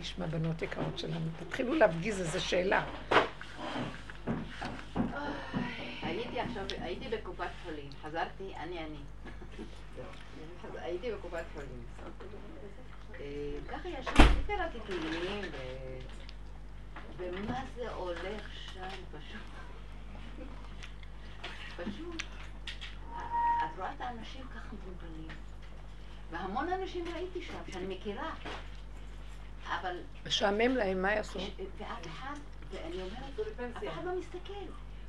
נשמע בנות יקרות שלנו? תתחילו להפגיז איזה שאלה. הייתי עכשיו, הייתי בקופת חולים, חזרתי, אני אני. הייתי בקופת חולים. אה, ככה ישבתי, קראתי תהילים, ומה זה הולך שם פשוט. פשוט. את רואה את האנשים ככה מבולבלים. והמון אנשים ראיתי שם, שאני מכירה. אבל... משעמם להם, מה יעשו? ואף אחד, ואני אומרת, אף אחד לא מסתכל.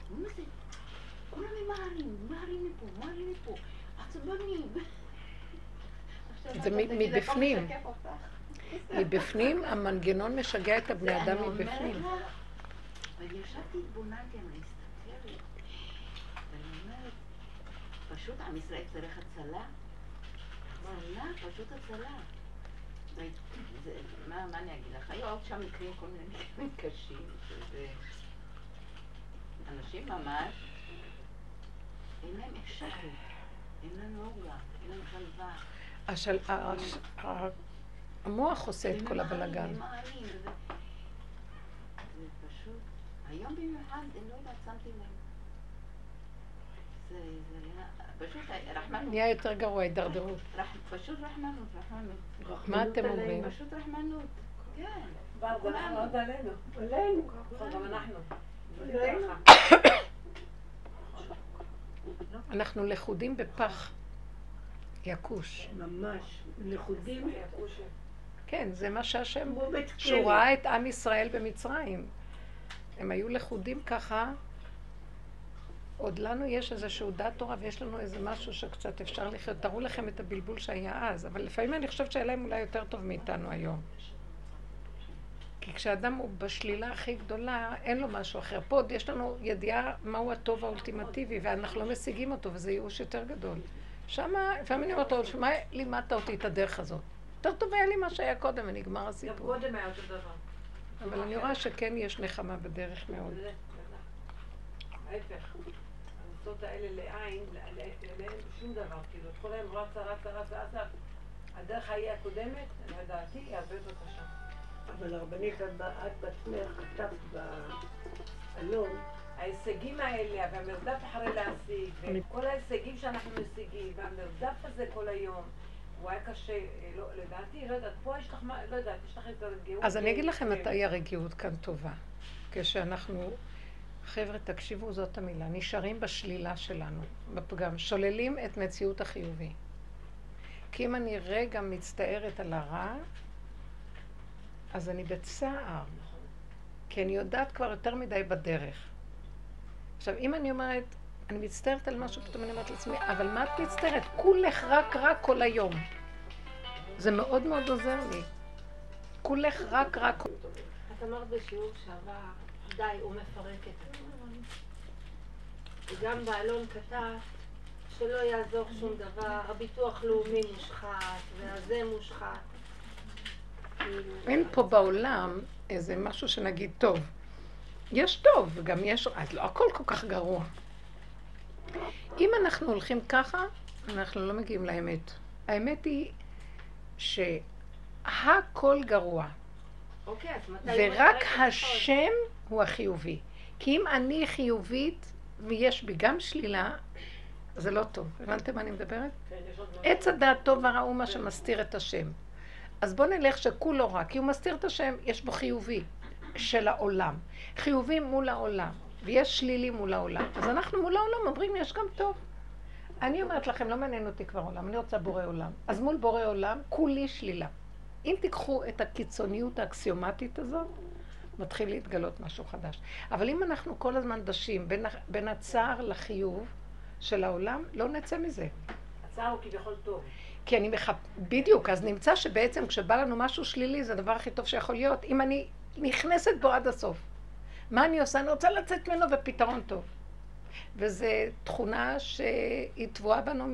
מה זה? כולם ממהרים, ממהרים מפה, ממהרים מפה. עצבנים. זה מבפנים. מבפנים המנגנון משגע את הבני אדם מבפנים. ואני ישבתי, התבוננתי, אני מסתכלת, ואני אומרת, פשוט עם ישראל צריך הצלה. הצלה, פשוט הצלה. מה, אני אגיד לך? היו עוד שם מקרים, כל מיני מקרים קשים, שזה... אנשים ממש, אין להם אפשרות, אין להם אורלה, אין להם שלווה. המוח עושה את כל הבלגן. היום במיוחד, אני לא יודעת, שמתי לב. זה פשוט רחמנות. נהיה יותר גרוע, הידרדרות. פשוט רחמנות, רחמנות. מה אתם אומרים? פשוט רחמנות, כן. כולנו. עוד עלינו. עלינו. גם אנחנו. אנחנו לכודים בפח יקוש. ממש, לכודים. כן, זה מה שהשם, שהוא ראה את עם ישראל במצרים. הם היו לכודים ככה. עוד לנו יש איזשהו דת תורה ויש לנו איזה משהו שקצת אפשר לחיות. תראו לכם את הבלבול שהיה אז, אבל לפעמים אני חושבת שהיה להם אולי יותר טוב מאיתנו היום. כי כשאדם הוא בשלילה הכי גדולה, אין לו משהו אחר. פה עוד יש לנו ידיעה מהו הטוב האולטימטיבי, ואנחנו לא משיגים אותו, וזה ייאוש יותר גדול. שמה, לפעמים אני אומרת לו, שמע, לימדת אותי את הדרך הזאת. יותר טוב היה לי מה שהיה קודם, ונגמר הסיפור. גם קודם היה אותו דבר. אבל אני רואה שכן יש נחמה בדרך מאוד. ההפך, הניסות האלה לעין, לעין שום דבר, כאילו, את כל היום רצה, רצה, רצה, רצה. הדרך ההיא הקודמת, לדעתי, היא הרבה יותר קשה. אבל הרבנית, את בעצמך כתבת בעלון, ההישגים האלה, והמרדף אחרי להשיג, וכל ההישגים שאנחנו משיגים, והמרדף הזה כל היום, הוא היה קשה, לא, לדעתי, לא יודעת, פה יש לך, לא יודעת, יש לך את הרגיעות. אז אני אגיד לכם מתי הרגיעות כאן טובה. כשאנחנו, חבר'ה, תקשיבו, זאת המילה, נשארים בשלילה שלנו, בפגם, שוללים את מציאות החיובי. כי אם אני רגע מצטערת על הרע, אז אני בצער, כי אני יודעת כבר יותר מדי בדרך. עכשיו, אם אני אומרת, אני מצטערת על משהו, פתאום אני אומרת לעצמי, אבל מה את מצטערת? כולך רק רק כל היום. זה מאוד מאוד עוזר לי. כולך רק רק... את אמרת בשיעור שעבר, די, הוא מפרק את עצמו. וגם בעלון כתב שלא יעזור שום דבר, הביטוח לאומי מושחת, והזה מושחת. אין פה בעולם איזה משהו שנגיד, טוב, יש טוב, וגם יש, אז לא הכל כל כך גרוע. אם אנחנו הולכים ככה, אנחנו לא מגיעים לאמת. האמת היא שהכל גרוע. אוקיי, ורק השם הוא החיובי. כי אם אני חיובית ויש בי גם שלילה, זה לא טוב. הבנתם מה אני מדברת? כן, עץ הדעת טוב ורע הוא מה שמסתיר את השם. אז בואו נלך שכולו רע, כי הוא מסתיר את השם, יש בו חיובי של העולם. חיובי מול העולם, ויש שלילי מול העולם. אז אנחנו מול העולם אומרים, יש גם טוב. אני אומרת לכם, לא מעניין אותי כבר עולם, אני רוצה בורא עולם. אז מול בורא עולם, כולי שלילה. אם תיקחו את הקיצוניות האקסיומטית הזאת, מתחיל להתגלות משהו חדש. אבל אם אנחנו כל הזמן דשים בין, בין הצער לחיוב של העולם, לא נצא מזה. הצער הוא כביכול טוב. כי אני מחפ... בדיוק, אז נמצא שבעצם כשבא לנו משהו שלילי זה הדבר הכי טוב שיכול להיות, אם אני נכנסת בו עד הסוף. מה אני עושה? אני רוצה לצאת ממנו בפתרון טוב. וזו תכונה שהיא טבועה בנו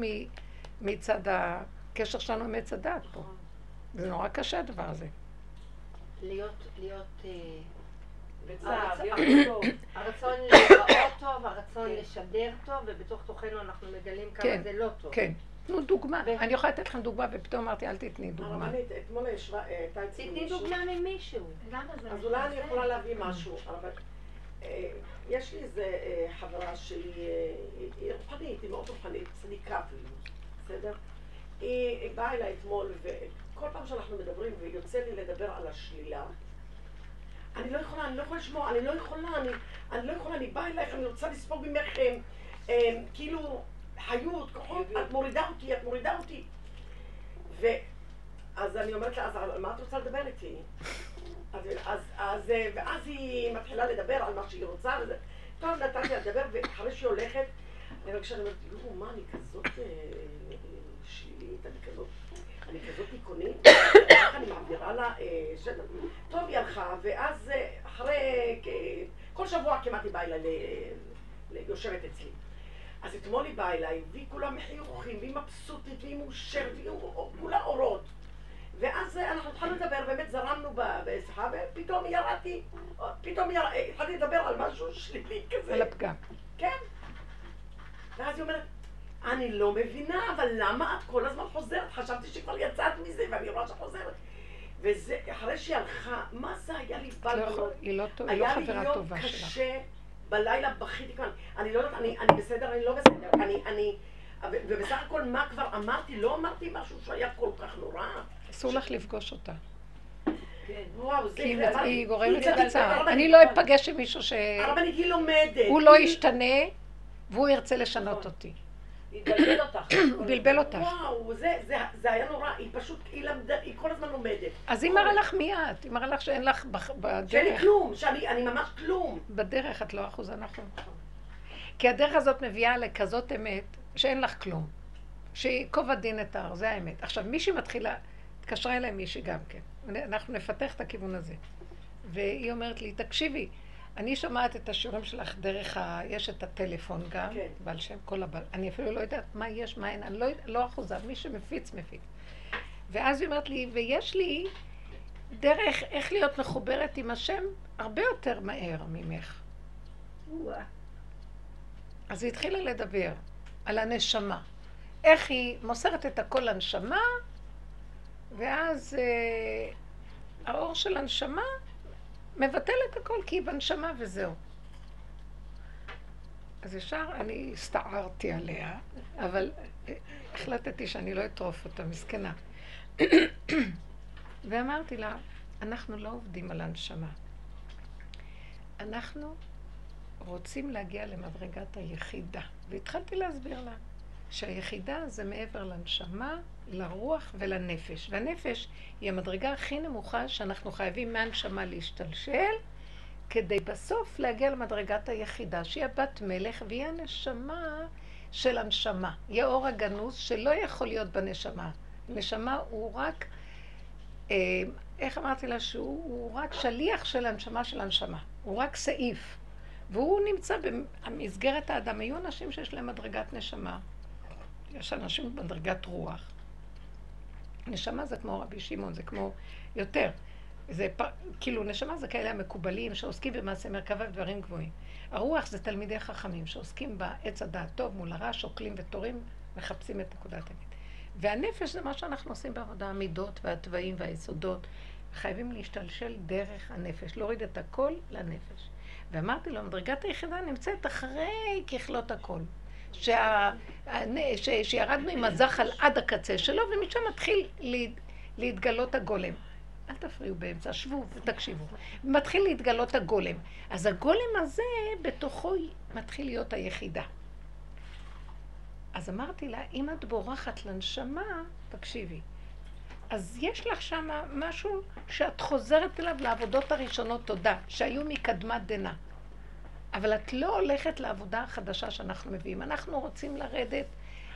מצד הקשר שלנו עם עץ הדת פה. זה נורא קשה הדבר הזה. להיות, להיות... אה. הרצון להיראות טוב, הרצון לשדר טוב, ובתוך תוכנו אנחנו מגלים כמה כן, זה לא טוב. כן. תנו דוגמה. אני יכולה לתת לכם דוגמה, ופתאום אמרתי, אל תתני דוגמה. הרבנית, אתמול ישבה, הייתה אצלי תתני דוגמה ממישהו. אז אולי אני יכולה להביא משהו, אבל אה, יש לי איזה אה, חברה שהיא היא רוחנית, היא מאוד רוחנית, צדיקה אפילו, בסדר? היא באה אליי אתמול, וכל פעם שאנחנו מדברים, ויוצא לי לדבר על השלילה, אני לא יכולה, אני לא יכולה לשמוע, אני לא יכולה, אני, אני לא יכולה, אני באה אלייך, אני רוצה לספוג ממך, כאילו, חיות, כוחות, את מורידה אותי, את מורידה אותי. ואז אני אומרת לה, אז על מה את רוצה לדבר איתי? אז, אז, אז, ואז היא מתחילה לדבר על מה שהיא רוצה, וזה, טוב, נתתי לה לדבר, ואחרי שהיא הולכת, אני מרגישה, אני אומרת, תראו, מה, אני כזאת אה, שלילית, אני כזאת, אני כזאת דיכאונית, ככה אני מעבירה לה, אה, טוב, היא הלכה, ואז אה, אחרי, כל שבוע כמעט היא באה אליי, יושבת אצלי. אז אתמול היא באה אליי, והיא כולה מחיוכים, והיא מבסוטית, והיא מאושרת, והיא כולה אורות. ואז אנחנו התחלנו לדבר, באמת זרמנו בשיחה, ופתאום ירדתי, פתאום התחלתי לדבר על משהו שלילי כזה. על הפגם. כן. ואז היא אומרת, אני לא מבינה, אבל למה את כל הזמן חוזרת? חשבתי שכבר יצאת מזה, ואני רואה שאת חוזרת. וזה, אחרי שהיא הלכה, מה זה היה לי בלבלות? לא היא לא, לא חברה טובה שלך. היה לי יום קשה, בלילה בכיתי כאן. אני לא יודעת, אני, אני בסדר, אני לא בסדר. אני, אני, ובסך הכל מה כבר אמרתי? לא אמרתי משהו שהיה כל כך נורא. אסור לך לפגוש אותה. כן. וואו, זה... כי היא גורמת לך צער. אני לא אפגש עם מישהו ש... הרבנית היא לומדת. הוא לא ישתנה, והוא ירצה לשנות נכון. אותי. אותך. בלבל אותך. וואו, זה היה נורא, היא פשוט, היא למדה, היא כל הזמן לומדת. אז היא מראה לך מי את, היא מראה לך שאין לך בדרך. שאין לי כלום, שאני ממש כלום. בדרך את לא אחוז נכון. כי הדרך הזאת מביאה לכזאת אמת, שאין לך כלום. שייקוב הדין את ההר, זה האמת. עכשיו, מישהי מתחילה, התקשרה אליי מישהי גם כן. אנחנו נפתח את הכיוון הזה. והיא אומרת לי, תקשיבי, אני שומעת את השיעורים שלך דרך ה... יש את הטלפון גם, כן. בעל שם כל הבעל. אני אפילו לא יודעת מה יש, מה אין, אני לא, לא אחוזה, מי שמפיץ, מפיץ. ואז היא אומרת לי, ויש לי דרך איך להיות מחוברת עם השם הרבה יותר מהר ממך. אז היא התחילה לדבר על הנשמה. איך היא מוסרת את הכל לנשמה, ואז אה, האור של הנשמה מבטל את הכל, כי היא בנשמה וזהו. אז ישר אני הסתערתי עליה, אבל החלטתי שאני לא אטרוף אותה, מסכנה. ואמרתי לה, אנחנו לא עובדים על הנשמה. אנחנו רוצים להגיע למדרגת היחידה. והתחלתי להסביר לה שהיחידה זה מעבר לנשמה, לרוח ולנפש. והנפש היא המדרגה הכי נמוכה שאנחנו חייבים מהנשמה להשתלשל, כדי בסוף להגיע למדרגת היחידה, שהיא הבת מלך והיא הנשמה של הנשמה. היא האור הגנוז שלא יכול להיות בנשמה. נשמה הוא רק, אה, איך אמרתי לה? שהוא רק שליח של הנשמה של הנשמה. הוא רק סעיף. והוא נמצא במסגרת האדם. היו אנשים שיש להם מדרגת נשמה. יש אנשים במדרגת רוח. נשמה זה כמו רבי שמעון, זה כמו יותר. זה פ... כאילו, נשמה זה כאלה המקובלים שעוסקים במעשה מרכבה ודברים גבוהים. הרוח זה תלמידי חכמים שעוסקים בעץ הדעת טוב מול הרע, שוקלים ותורים, מחפשים את נקודת האמת. והנפש זה מה שאנחנו עושים בעבודה, המידות והתוואים והיסודות. חייבים להשתלשל דרך הנפש, להוריד את הכל לנפש. ואמרתי לו, מדרגת היחידה נמצאת אחרי ככלות הכל. שה, שירדנו עם הזחל עד הקצה שלו, ומשם מתחיל להת, להתגלות הגולם. אל תפריעו באמצע, שבו ותקשיבו. מתחיל להתגלות הגולם. אז הגולם הזה, בתוכו מתחיל להיות היחידה. אז אמרתי לה, אם את בורחת לנשמה, תקשיבי. אז יש לך שם משהו שאת חוזרת אליו לעבודות הראשונות, תודה, שהיו מקדמת דנא. אבל את לא הולכת לעבודה החדשה שאנחנו מביאים. אנחנו רוצים לרדת,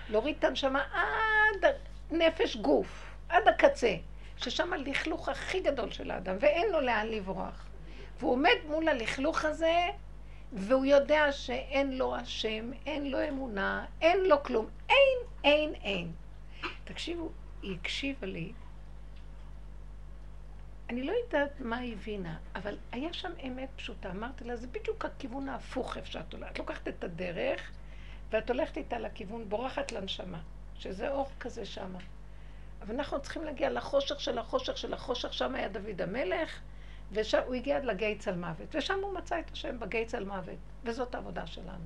להוריד את הנשמה עד נפש גוף, עד הקצה, ששם הלכלוך הכי גדול של האדם, ואין לו לאן לברוח. והוא עומד מול הלכלוך הזה, והוא יודע שאין לו השם, אין לו אמונה, אין לו כלום. אין, אין, אין. תקשיבו, היא הקשיבה לי אני לא יודעת מה היא הבינה, אבל היה שם אמת פשוטה. אמרתי לה, זה בדיוק הכיוון ההפוך איפה שאת הולכת. את לוקחת את הדרך, ואת הולכת איתה לכיוון, בורחת לנשמה, שזה אור כזה שמה. אבל אנחנו צריכים להגיע לחושך של החושך של החושך, שם היה דוד המלך, והוא הגיע עד לגיא צל מוות, ושם הוא מצא את השם בגיא צל מוות, וזאת העבודה שלנו.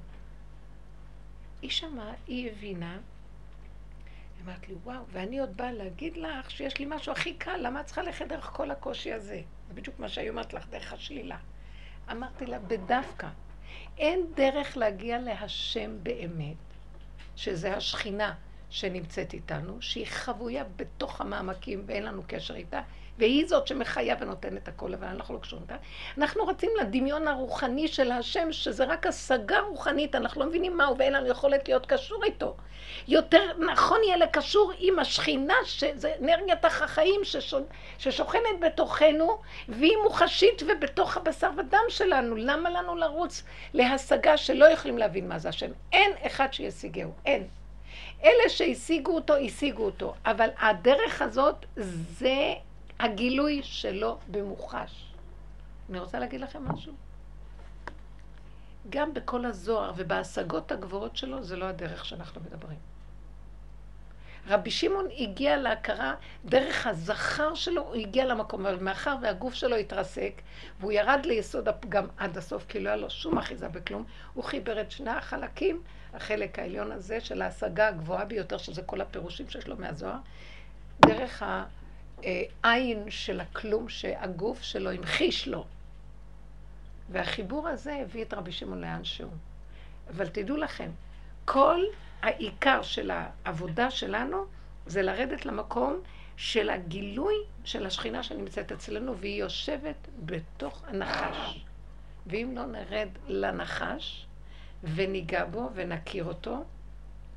היא שמעה, היא הבינה, אמרת לי, וואו, ואני עוד באה להגיד לך שיש לי משהו הכי קל, למה את צריכה ללכת דרך כל הקושי הזה? זה בדיוק מה שהיא אומרת לך, דרך השלילה. אמרתי לה, בדווקא, אין דרך להגיע להשם באמת, שזה השכינה שנמצאת איתנו, שהיא חבויה בתוך המעמקים ואין לנו קשר איתה, והיא זאת שמחיה ונותנת הכל, אבל אנחנו לא קשורים איתה. אנחנו רצים לדמיון הרוחני של השם, שזה רק השגה רוחנית, אנחנו לא מבינים מהו ואין לנו יכולת להיות קשור איתו. יותר נכון יהיה לקשור עם השכינה, שזה אנרגיית החיים ששוכנת בתוכנו, והיא מוחשית ובתוך הבשר ודם שלנו. למה לנו לרוץ להשגה שלא יכולים להבין מה זה השם? אין אחד שישיגהו, אין. אלה שהשיגו אותו, השיגו אותו. אבל הדרך הזאת זה הגילוי שלו במוחש. אני רוצה להגיד לכם משהו. גם בכל הזוהר ובהשגות הגבוהות שלו, זה לא הדרך שאנחנו מדברים. רבי שמעון הגיע להכרה דרך הזכר שלו, הוא הגיע למקום, אבל מאחר והגוף שלו התרסק, והוא ירד ליסוד הפגם עד הסוף, כי לא היה לו שום אחיזה בכלום, הוא חיבר את שני החלקים, החלק העליון הזה של ההשגה הגבוהה ביותר, שזה כל הפירושים שיש לו מהזוהר, דרך העין של הכלום שהגוף שלו המחיש לו. והחיבור הזה הביא את רבי שמעון לאן שהוא. אבל תדעו לכם, כל העיקר של העבודה שלנו זה לרדת למקום של הגילוי של השכינה שנמצאת אצלנו, והיא יושבת בתוך הנחש. ואם לא נרד לנחש וניגע בו ונכיר אותו,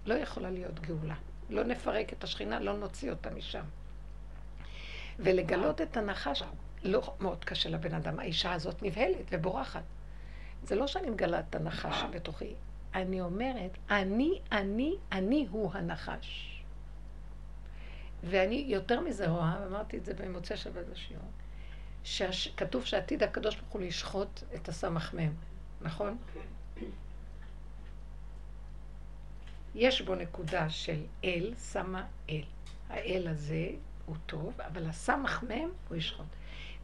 לא יכולה להיות גאולה. לא נפרק את השכינה, לא נוציא אותה משם. ולגלות את הנחש לא מאוד קשה לבן אדם. האישה הזאת נבהלת ובורחת. זה לא שאני מגלה את הנחש שבתוכי, אני אומרת, אני, אני, אני הוא הנחש. ואני יותר מזה רואה, אמרתי את זה במוצאי שבת בשיעור, שכתוב שעתיד הקדוש ברוך הוא לשחוט את הסמ"ם, נכון? יש בו נקודה של אל, שמה אל. האל הזה הוא טוב, אבל הסמ"ם הוא ישחוט.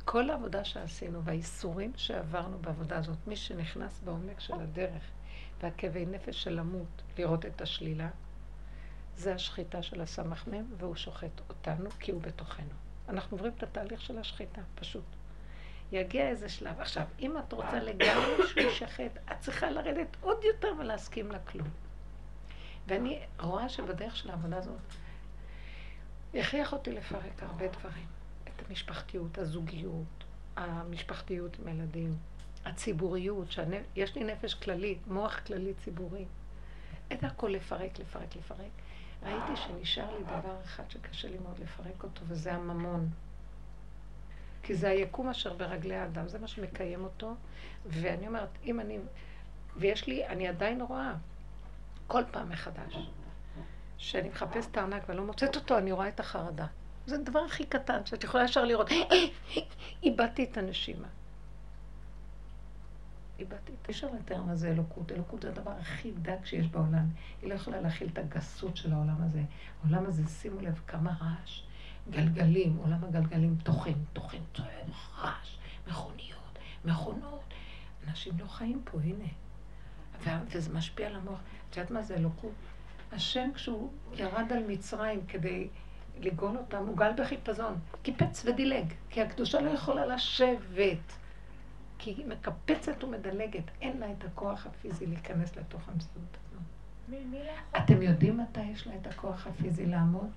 כל העבודה שעשינו והאיסורים שעברנו בעבודה הזאת, מי שנכנס בעומק של הדרך והכאבי נפש של למות, לראות את השלילה, זה השחיטה של הסמ"ם, והוא שוחט אותנו כי הוא בתוכנו. אנחנו עוברים את התהליך של השחיטה, פשוט. יגיע איזה שלב. עכשיו, אם את רוצה לגמרי שהוא ישחט, את צריכה לרדת עוד יותר ולהסכים לכלום. ואני רואה שבדרך של העבודה הזאת, הכריח אותי לפרק הרבה דברים. את המשפחתיות, הזוגיות, המשפחתיות עם ילדים, הציבוריות, שיש לי נפש כללית, מוח כללי ציבורי. את הכל לפרק, לפרק, לפרק. ראיתי שנשאר לי דבר אחד שקשה לי מאוד לפרק אותו, וזה הממון. כי זה היקום אשר ברגלי האדם, זה מה שמקיים אותו. ואני אומרת, אם אני... ויש לי, אני עדיין רואה, כל פעם מחדש, שאני מחפשת את הארנק ולא מוצאת אותו, אני רואה את החרדה. זה הדבר הכי קטן, שאת יכולה ישר לראות, איבדתי את הנשימה. איבדתי את... אי אפשר לתאר מה זה אלוקות. אלוקות זה הדבר הכי דק שיש בעולם. היא לא יכולה להכיל את הגסות של העולם הזה. העולם הזה, שימו לב כמה רעש. גלגלים, עולם הגלגלים טוחן, טוחן, טוחן, רעש, מכוניות, מכונות. אנשים לא חיים פה, הנה. וזה משפיע על המוח. את יודעת מה זה אלוקות? השם, כשהוא ירד על מצרים כדי לגאול אותם, הוא גל בחיפזון. קיפץ ודילג, כי הקדושה לא יכולה לשבת. כי היא מקפצת ומדלגת, אין לה את הכוח הפיזי להיכנס לתוך המציאות הזאת. אתם יודעים מתי יש לה את הכוח הפיזי לעמוד?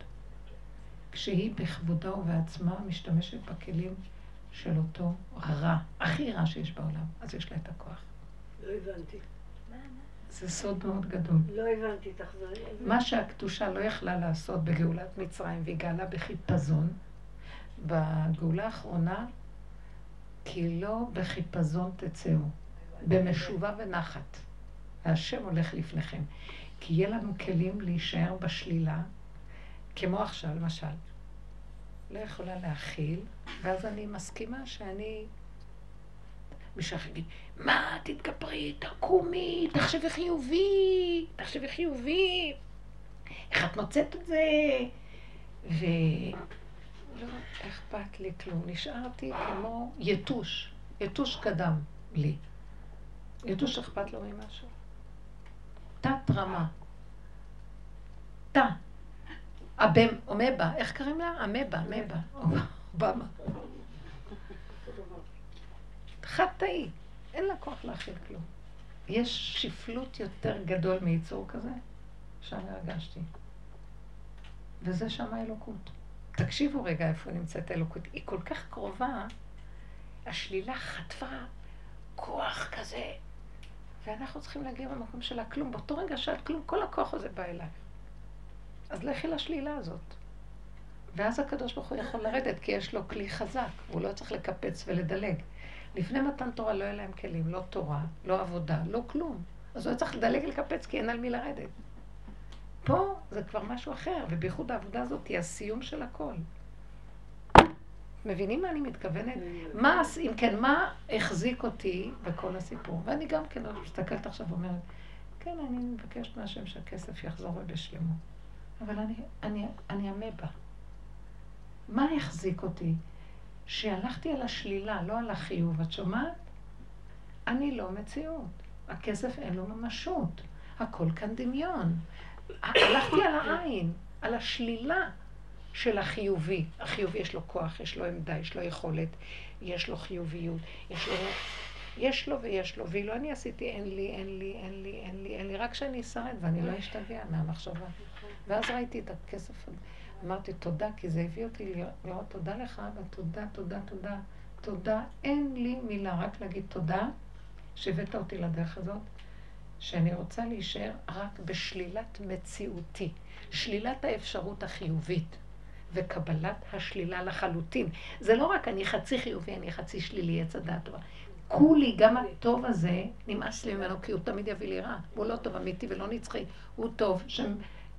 כשהיא בכבודה ובעצמה משתמשת בכלים של אותו רע, הכי רע שיש בעולם, אז יש לה את הכוח. לא הבנתי. זה סוד מאוד גדול. לא הבנתי, תחזרי. מה שהקדושה לא יכלה לעשות בגאולת מצרים, והיא גאלה בחיפזון, בגאולה האחרונה כי לא בחיפזון תצאו, במשובה ונחת. והשם הולך לפניכם. כי יהיה לנו כלים להישאר בשלילה, כמו עכשיו, למשל. לא יכולה להכיל, ואז אני מסכימה שאני... מישהו יגיד, מה, תתגברי, תקומי, תחשבי חיובי, תחשבי חיובי. איך את מוצאת את זה? ו... לא אכפת לי כלום. נשארתי כמו יתוש. יתוש קדם לי. יתוש אכפת לו ממשהו. תת רמה. תא. הבם, אמבה, איך קוראים לה? אמבה, אמבה. אובמה. חד תאי. אין לה כוח להכיל כלום. יש שפלות יותר גדול מיצור כזה? שם הרגשתי. וזה שם האלוקות. תקשיבו רגע איפה נמצאת האלוקות. היא כל כך קרובה, השלילה חטפה כוח כזה, ואנחנו צריכים להגיע במקום של הכלום. באותו רגע שאת כלום, כל הכוח הזה בא אליי. אז לכי לשלילה הזאת. ואז הקדוש ברוך הוא יכול לרדת, כי יש לו כלי חזק, והוא לא צריך לקפץ ולדלג. לפני מתן תורה לא היה להם כלים, לא תורה, לא עבודה, לא כלום. אז הוא היה צריך לדלג ולקפץ, כי אין על מי לרדת. פה זה כבר משהו אחר, ובייחוד העבודה הזאת היא הסיום של הכל. מבינים מה אני מתכוונת? מה, אם כן, מה החזיק אותי בכל הסיפור? ואני גם כן מסתכלת עכשיו ואומרת, כן, אני מבקשת מהשם שהכסף יחזור בשלמות. אבל אני, אני, אני אמבה. מה החזיק אותי? שהלכתי על השלילה, לא על החיוב. את שומעת? אני לא מציאות. הכסף אין לו ממשות. הכל כאן דמיון. הלכתי על העין, על השלילה של החיובי. החיובי יש לו כוח, יש לו עמדה, יש לו יכולת, יש לו חיוביות, יש לו... יש לו ויש לו, ואילו אני עשיתי אין לי, אין לי, אין לי, אין לי, אין לי, רק שאני אשרד ואני לא אשתגע מהמחשבה. ואז ראיתי את הכסף, אמרתי תודה, כי זה הביא אותי לראות תודה לך, ותודה, תודה, תודה, תודה. אין לי מילה, רק להגיד תודה שהבאת אותי לדרך הזאת, שאני רוצה להישאר רק בשלילת מציאותי, שלילת האפשרות החיובית. וקבלת השלילה לחלוטין. זה לא רק אני חצי חיובי, אני חצי שלילי, עץ הדעת טובה. כולי, גם הטוב הזה, נמאס לי ממנו, כי הוא תמיד יביא לי רע. הוא לא טוב אמיתי ולא נצחי. הוא טוב, ש...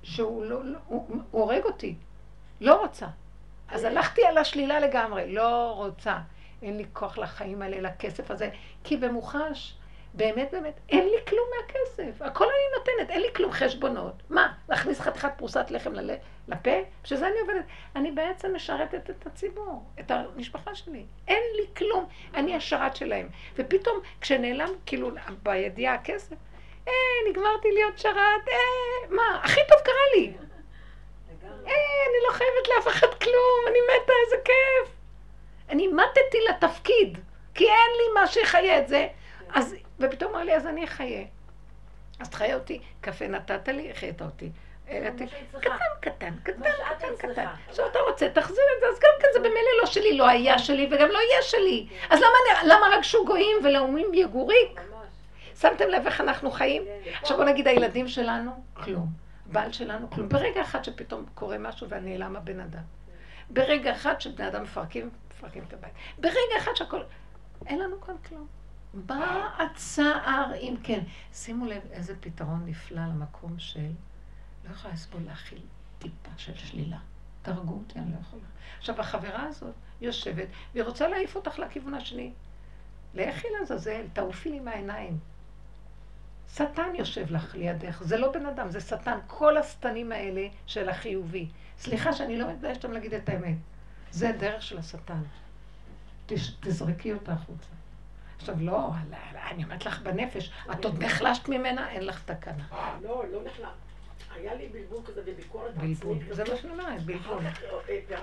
שהוא לא, לא הוא, הוא הורג אותי. לא רוצה. אז הלכתי על השלילה לגמרי, לא רוצה. אין לי כוח לחיים האלה, לכסף הזה, כי במוחש, באמת באמת, אין לי כלום מהכסף. הכל אני נותנת, אין לי כלום חשבונות. מה, להכניס חתיכת פרוסת לחם לפה? בשביל אני עובדת. אני בעצם משרתת את הציבור, את המשפחה שלי. אין לי כלום. אני השרת שלהם. ופתאום, כשנעלם, כאילו, בידיעה הכסף, אה, נגמרתי להיות שרת, אה, מה, הכי טוב קרה לי. אה, אני לא חייבת לאף אחד כלום, אני מתה, איזה כיף. אני מתתי לתפקיד, כי אין לי מה שיחיה את זה. אז, ופתאום אמר לי, אז אני אחיה. אז תחיה אותי, קפה נתת לי, החיית אותי. קטן, קטן, קטן, קטן, קטן. עכשיו אתה רוצה, תחזיר את זה, אז גם כן זה במילא לא שלי, לא היה שלי וגם לא יהיה שלי. אז למה רגשו גויים ולאומים יגוריק? שמתם לב איך אנחנו חיים? כן, עכשיו בוא נגיד הילדים שלנו, כלום. בעל שלנו, כלום. ברגע אחד שפתאום קורה משהו ונעלם הבן אדם. ברגע אחד שבני אדם מפרקים, מפרקים את הבית. ברגע אחד שהכל... אין לנו כאן כלום. בא הצער, אם כן. שימו לב איזה פתרון נפלא למקום של... לא יכולה לסבול להכיל טיפה של שלילה. תהרגו אותי, אני לא יכולה. עכשיו, החברה הזאת יושבת, והיא רוצה להעיף אותך לכיוון השני. לכי לעזאזל, תעופי לי מהעיניים. שטן יושב לך לידך, זה לא בן אדם, זה שטן. כל השטנים האלה של החיובי. סליחה שאני לא מתביישת להגיד את האמת. זה הדרך של השטן. תזרקי אותה החוצה. עכשיו, לא, אני אומרת לך בנפש, את עוד נחלשת ממנה, אין לך תקנה. לא, לא נחלשת. היה לי בלבול כזה וביקורת בלבול, זה מה שאני אומרת, בלבול.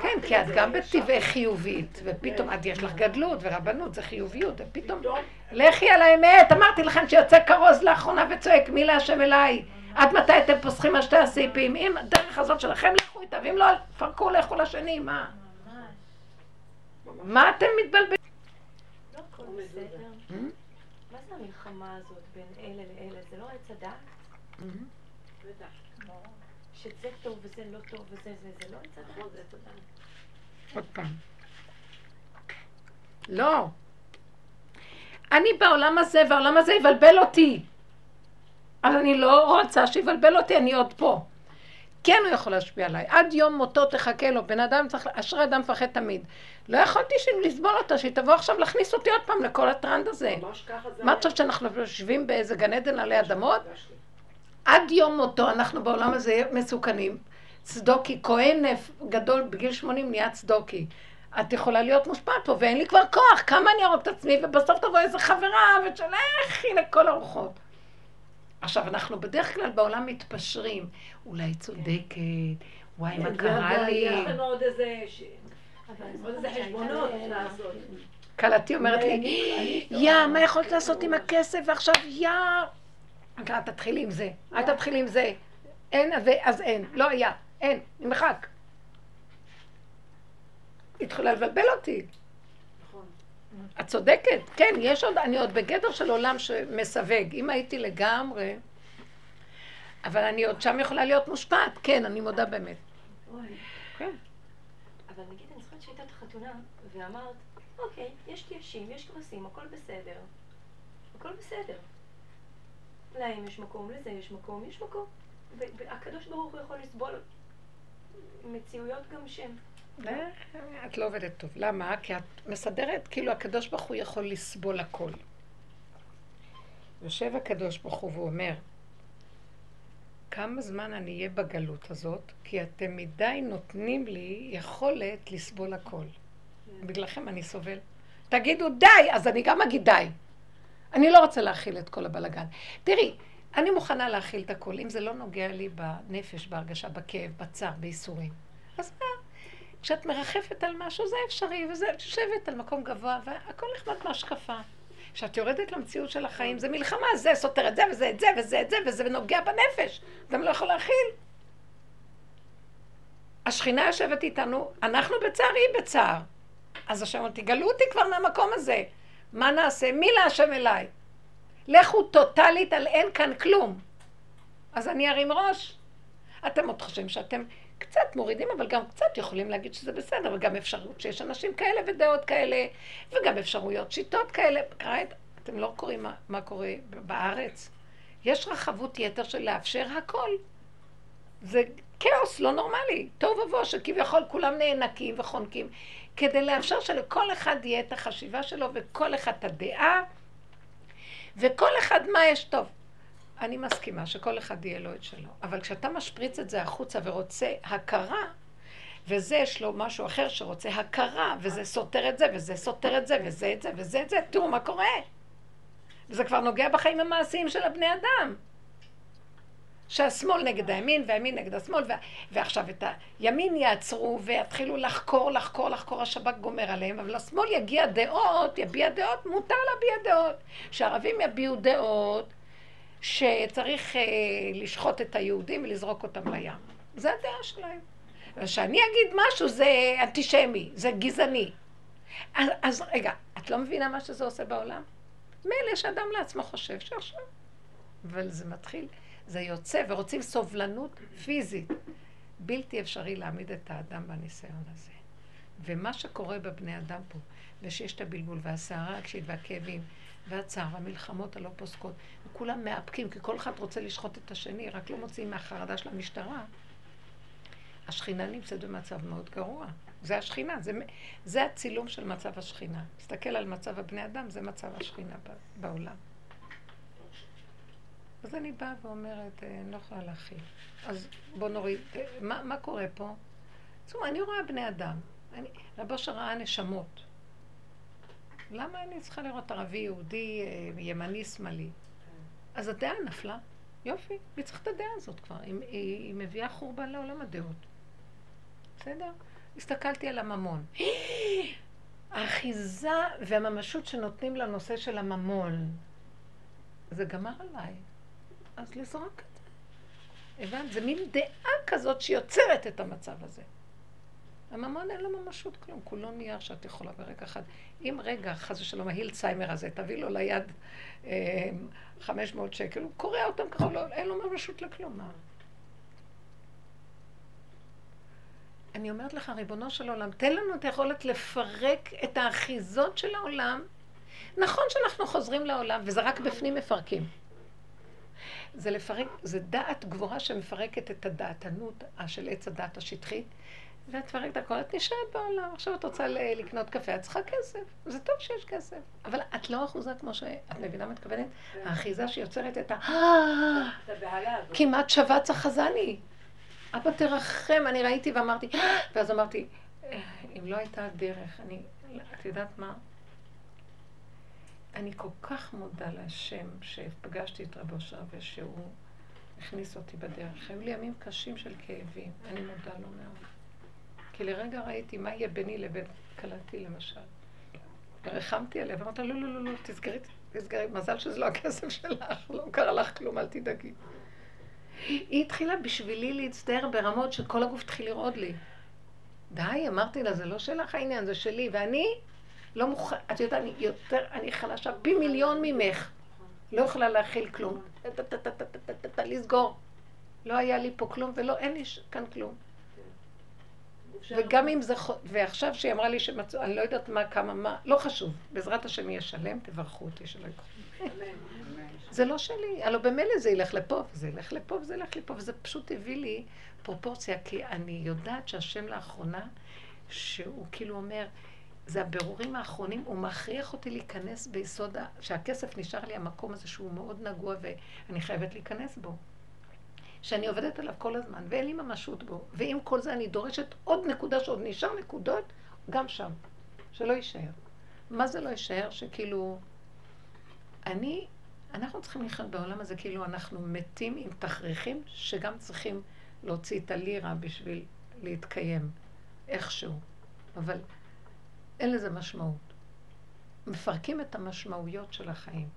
כן, כי את גם בטבעי חיובית, ופתאום את יש לך גדלות ורבנות, זה חיוביות, ופתאום, לכי על האמת, אמרתי לכם שיוצא כרוז לאחרונה וצועק, מי להשם אליי? עד מתי אתם פוסחים על שתי הסעיפים? אם הדרך הזאת שלכם, לכו איתה, ואם לא, פרקו, לכו לשני, מה? מה אתם מתבלבלים? לא hmm? מה זה המלחמה הזאת בין אלה לאלה? זה לא עץ הדעת? שזה טוב וזה לא טוב וזה זה, זה לא עץ הדעת. עוד פעם. לא. אני בעולם הזה, והעולם הזה יבלבל אותי. אבל אני לא רוצה שיבלבל אותי, אני עוד פה. כן הוא יכול להשפיע עליי. עד יום מותו תחכה לו. בן אדם צריך, אשרי אדם מפחד תמיד. לא יכולתי לסבול אותה, שהיא תבוא עכשיו להכניס אותי עוד פעם לכל הטרנד הזה. מה את חושבת שאנחנו יושבים באיזה גן עדן עלי אדמות? עד יום מותו אנחנו בעולם הזה מסוכנים. צדוקי, כהן גדול בגיל 80 נהיה צדוקי. את יכולה להיות מושפעת פה, ואין לי כבר כוח, כמה אני ארוג את עצמי, ובסוף תבוא איזה חברה, ותשלחי לכל הרוחות. עכשיו, אנחנו בדרך כלל בעולם מתפשרים. אולי צודקת, וואי, מה קרה לי? יש לנו עוד איזה... עוד איזה חשבונות לעשות. כלתי אומרת לי, יא, מה יכולת לעשות עם הכסף, ועכשיו יא... אל תתחילי עם זה, אל תתחילי עם זה. אין, אז אין, לא היה, אין, נמחק. התחילה לבלבל אותי. נכון. את צודקת, כן, יש עוד, אני עוד בגדר של עולם שמסווג. אם הייתי לגמרי, אבל אני עוד שם יכולה להיות מושפעת, כן, אני מודה באמת. כן. אבל נגיד, אני זוכרת שהייתה את החתונה, ואמרת, אוקיי, יש תיישים, יש כבשים, הכל בסדר. הכל בסדר. להם יש מקום, לזה יש מקום, יש מקום. והקדוש ברוך הוא יכול לסבול מציאויות גם שהן... את לא עובדת טוב. למה? כי את מסדרת, כאילו הקדוש ברוך הוא יכול לסבול הכל. יושב הקדוש ברוך הוא ואומר, כמה זמן אני אהיה בגלות הזאת, כי אתם מדי נותנים לי יכולת לסבול הכל. בגללכם אני סובל. תגידו די, אז אני גם אגיד די. אני לא רוצה להכיל את כל הבלגן. תראי, אני מוכנה להכיל את הכל, אם זה לא נוגע לי בנפש, בהרגשה, בכאב, בצער, בייסורים. אז מה? כשאת מרחפת על משהו זה אפשרי, וזה, את יושבת על מקום גבוה, והכל נחמד מהשקפה. כשאת יורדת למציאות של החיים, זה מלחמה, זה סותר את זה, וזה את זה, וזה את זה, וזה נוגע בנפש. גם לא יכול להכיל. השכינה יושבת איתנו, אנחנו בצער, היא בצער. אז השם אומר, תגלו אותי כבר מהמקום הזה. מה נעשה? מי להשם אליי? לכו טוטאלית על אין כאן כלום. אז אני ארים ראש. אתם עוד חושבים שאתם קצת מורידים, אבל גם קצת יכולים להגיד שזה בסדר, וגם אפשרות שיש אנשים כאלה ודעות כאלה, וגם אפשרויות, שיטות כאלה. אתם לא קוראים מה, מה קורה בארץ? יש רחבות יתר של לאפשר הכל. זה כאוס לא נורמלי, תוהו ובוהו, שכביכול כולם נאנקים וחונקים, כדי לאפשר שלכל אחד יהיה את החשיבה שלו, וכל אחד את הדעה, וכל אחד מה יש טוב. אני מסכימה שכל אחד יהיה לו את שלו, אבל כשאתה משפריץ את זה החוצה ורוצה הכרה, וזה יש לו משהו אחר שרוצה הכרה, וזה סותר את זה, וזה סותר את זה, וזה את זה, וזה את זה, תראו מה קורה. וזה כבר נוגע בחיים המעשיים של הבני אדם. שהשמאל נגד הימין והימין נגד השמאל, ו... ועכשיו את הימין יעצרו ויתחילו לחקור, לחקור, לחקור, השב"כ גומר עליהם, אבל השמאל יגיע דעות, יביע דעות, מותר להביע דעות. שהערבים יביעו דעות שצריך אה, לשחוט את היהודים ולזרוק אותם לים. זה הדעה שלהם. וכשאני אגיד משהו זה אנטישמי, זה גזעני. אז, אז רגע, את לא מבינה מה שזה עושה בעולם? מילא שאדם לעצמו חושב שעכשיו. אבל זה מתחיל, זה יוצא, ורוצים סובלנות פיזית. בלתי אפשרי להעמיד את האדם בניסיון הזה. ומה שקורה בבני אדם פה, ושיש את הבלבול והסערה הרגשית והכאבים, והצער, המלחמות הלא פוסקות, וכולם מאפקים, כי כל אחד רוצה לשחוט את השני, רק לא מוציאים מהחרדה של המשטרה. השכינה נמצאת במצב מאוד גרוע. זה השכינה, זה, זה הצילום של מצב השכינה. תסתכל על מצב הבני אדם, זה מצב השכינה בעולם. אז אני באה ואומרת, אה, אני לא יכולה להכיל. אז בוא נוריד, אה, מה, מה קורה פה? אומרת, אני רואה בני אדם. רבו ראה נשמות. למה אני צריכה לראות ערבי, יהודי, אה, ימני, שמאלי? אז הדעה נפלה. יופי, היא צריכה את הדעה הזאת כבר. היא, היא, היא מביאה חורבן לעולם הדעות. בסדר? הסתכלתי על הממון. האחיזה והממשות שנותנים לנושא של הממון, זה גמר עליי. אז לזרוק את זה. הבנת? זה מין דעה כזאת שיוצרת את המצב הזה. הממון אין לו ממשות כלום, כולו נייר שאת יכולה ברגע אחד. אם רגע, חס ושלום, ההילצהיימר הזה, תביא לו ליד אה, 500 שקל, הוא קורע אותם ככה, לא, אין לו ממשות לכלום. מה? אני אומרת לך, ריבונו של עולם, תן לנו את היכולת לפרק את האחיזות של העולם. נכון שאנחנו חוזרים לעולם, וזה רק בפנים מפרקים. זה לפרק, זה דעת גבוהה שמפרקת את הדעתנות של עץ הדעת השטחית, ואת מפרקת הכל, את נשארת בעולם. עכשיו את רוצה לקנות קפה, את צריכה כסף. זה טוב שיש כסף. אבל את לא אחוזה כמו ש... את מבינה מה מתכוונת? האחיזה שיוצרת את ה... את. כמעט שבץ החזני. אבא תרחם, אני ראיתי ואמרתי, ואז אמרתי, "אה, אם לא הייתה הדרך, אני, את יודעת מה? אני כל כך מודה להשם שפגשתי את רבו שר ושהוא הכניס אותי בדרך. היו לי ימים קשים של כאבים, אני מודה לו מאוד. כי לרגע ראיתי מה יהיה ביני לבין כלתי למשל. ורחמתי עליה, ואמרתי לה, לא, לא, לא, לא, תסגרי, תסגרי, מזל שזה לא הכסף שלך, לא קרה לך כלום, אל תדאגי. היא התחילה בשבילי להצטער ברמות שכל הגוף התחיל לרעוד לי. די, אמרתי לה, זה לא שלך העניין, זה שלי, ואני לא מוכן, את יודעת, אני יותר, אני חלשה פי מיליון ממך. לא יכולה להכיל כלום. לסגור. לא היה לי פה כלום, ולא, אין לי כאן כלום. וגם אם זה, ח- ועכשיו שהיא אמרה לי שמצאו, אני לא יודעת מה, כמה, מה, לא חשוב. בעזרת השם יהיה שלם, תברכו אותי שלא יקחו. זה לא שלי, הלוא במילא זה ילך לפה, וזה ילך לפה, וזה ילך לפה, וזה פשוט הביא לי פרופורציה, כי אני יודעת שהשם לאחרונה, שהוא כאילו אומר, זה הבירורים האחרונים, הוא מכריח אותי להיכנס ביסוד, שהכסף נשאר לי המקום הזה שהוא מאוד נגוע ואני חייבת להיכנס בו. שאני עובדת עליו כל הזמן, ואין לי ממשות בו. ועם כל זה אני דורשת עוד נקודה שעוד נשאר נקודות, גם שם. שלא יישאר. מה זה לא יישאר? שכאילו, אני, אנחנו צריכים לחיות בעולם הזה כאילו אנחנו מתים עם תכריכים שגם צריכים להוציא את הלירה בשביל להתקיים איכשהו. אבל אין לזה משמעות. מפרקים את המשמעויות של החיים.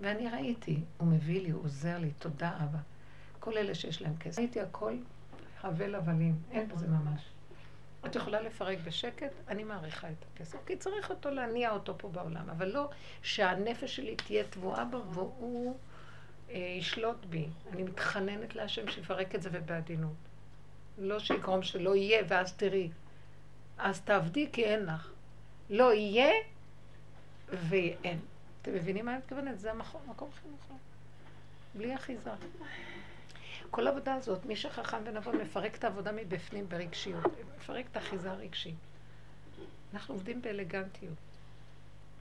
ואני ראיתי, הוא מביא לי, הוא עוזר לי, תודה אבא. כל אלה שיש להם כסף. ראיתי הכל הבל הבלים, אין בזה ממש. את יכולה לפרק בשקט, אני מעריכה את הכסף, כי צריך אותו להניע אותו פה בעולם, אבל לא שהנפש שלי תהיה תבואה בו והוא אה, ישלוט בי. אני מתחננת להשם שיפרק את זה ובעדינות. לא שיגרום שלא יהיה ואז תראי. אז תעבדי כי אין לך. לא יהיה ואין. אתם מבינים מה אני מתכוונת? זה המקום, מקום חינוכי. בלי אחיזה. כל העבודה הזאת, מי שחכם ונבון מפרק את העבודה מבפנים ברגשיות, מפרק את האחיזה הרגשית. אנחנו עובדים באלגנטיות.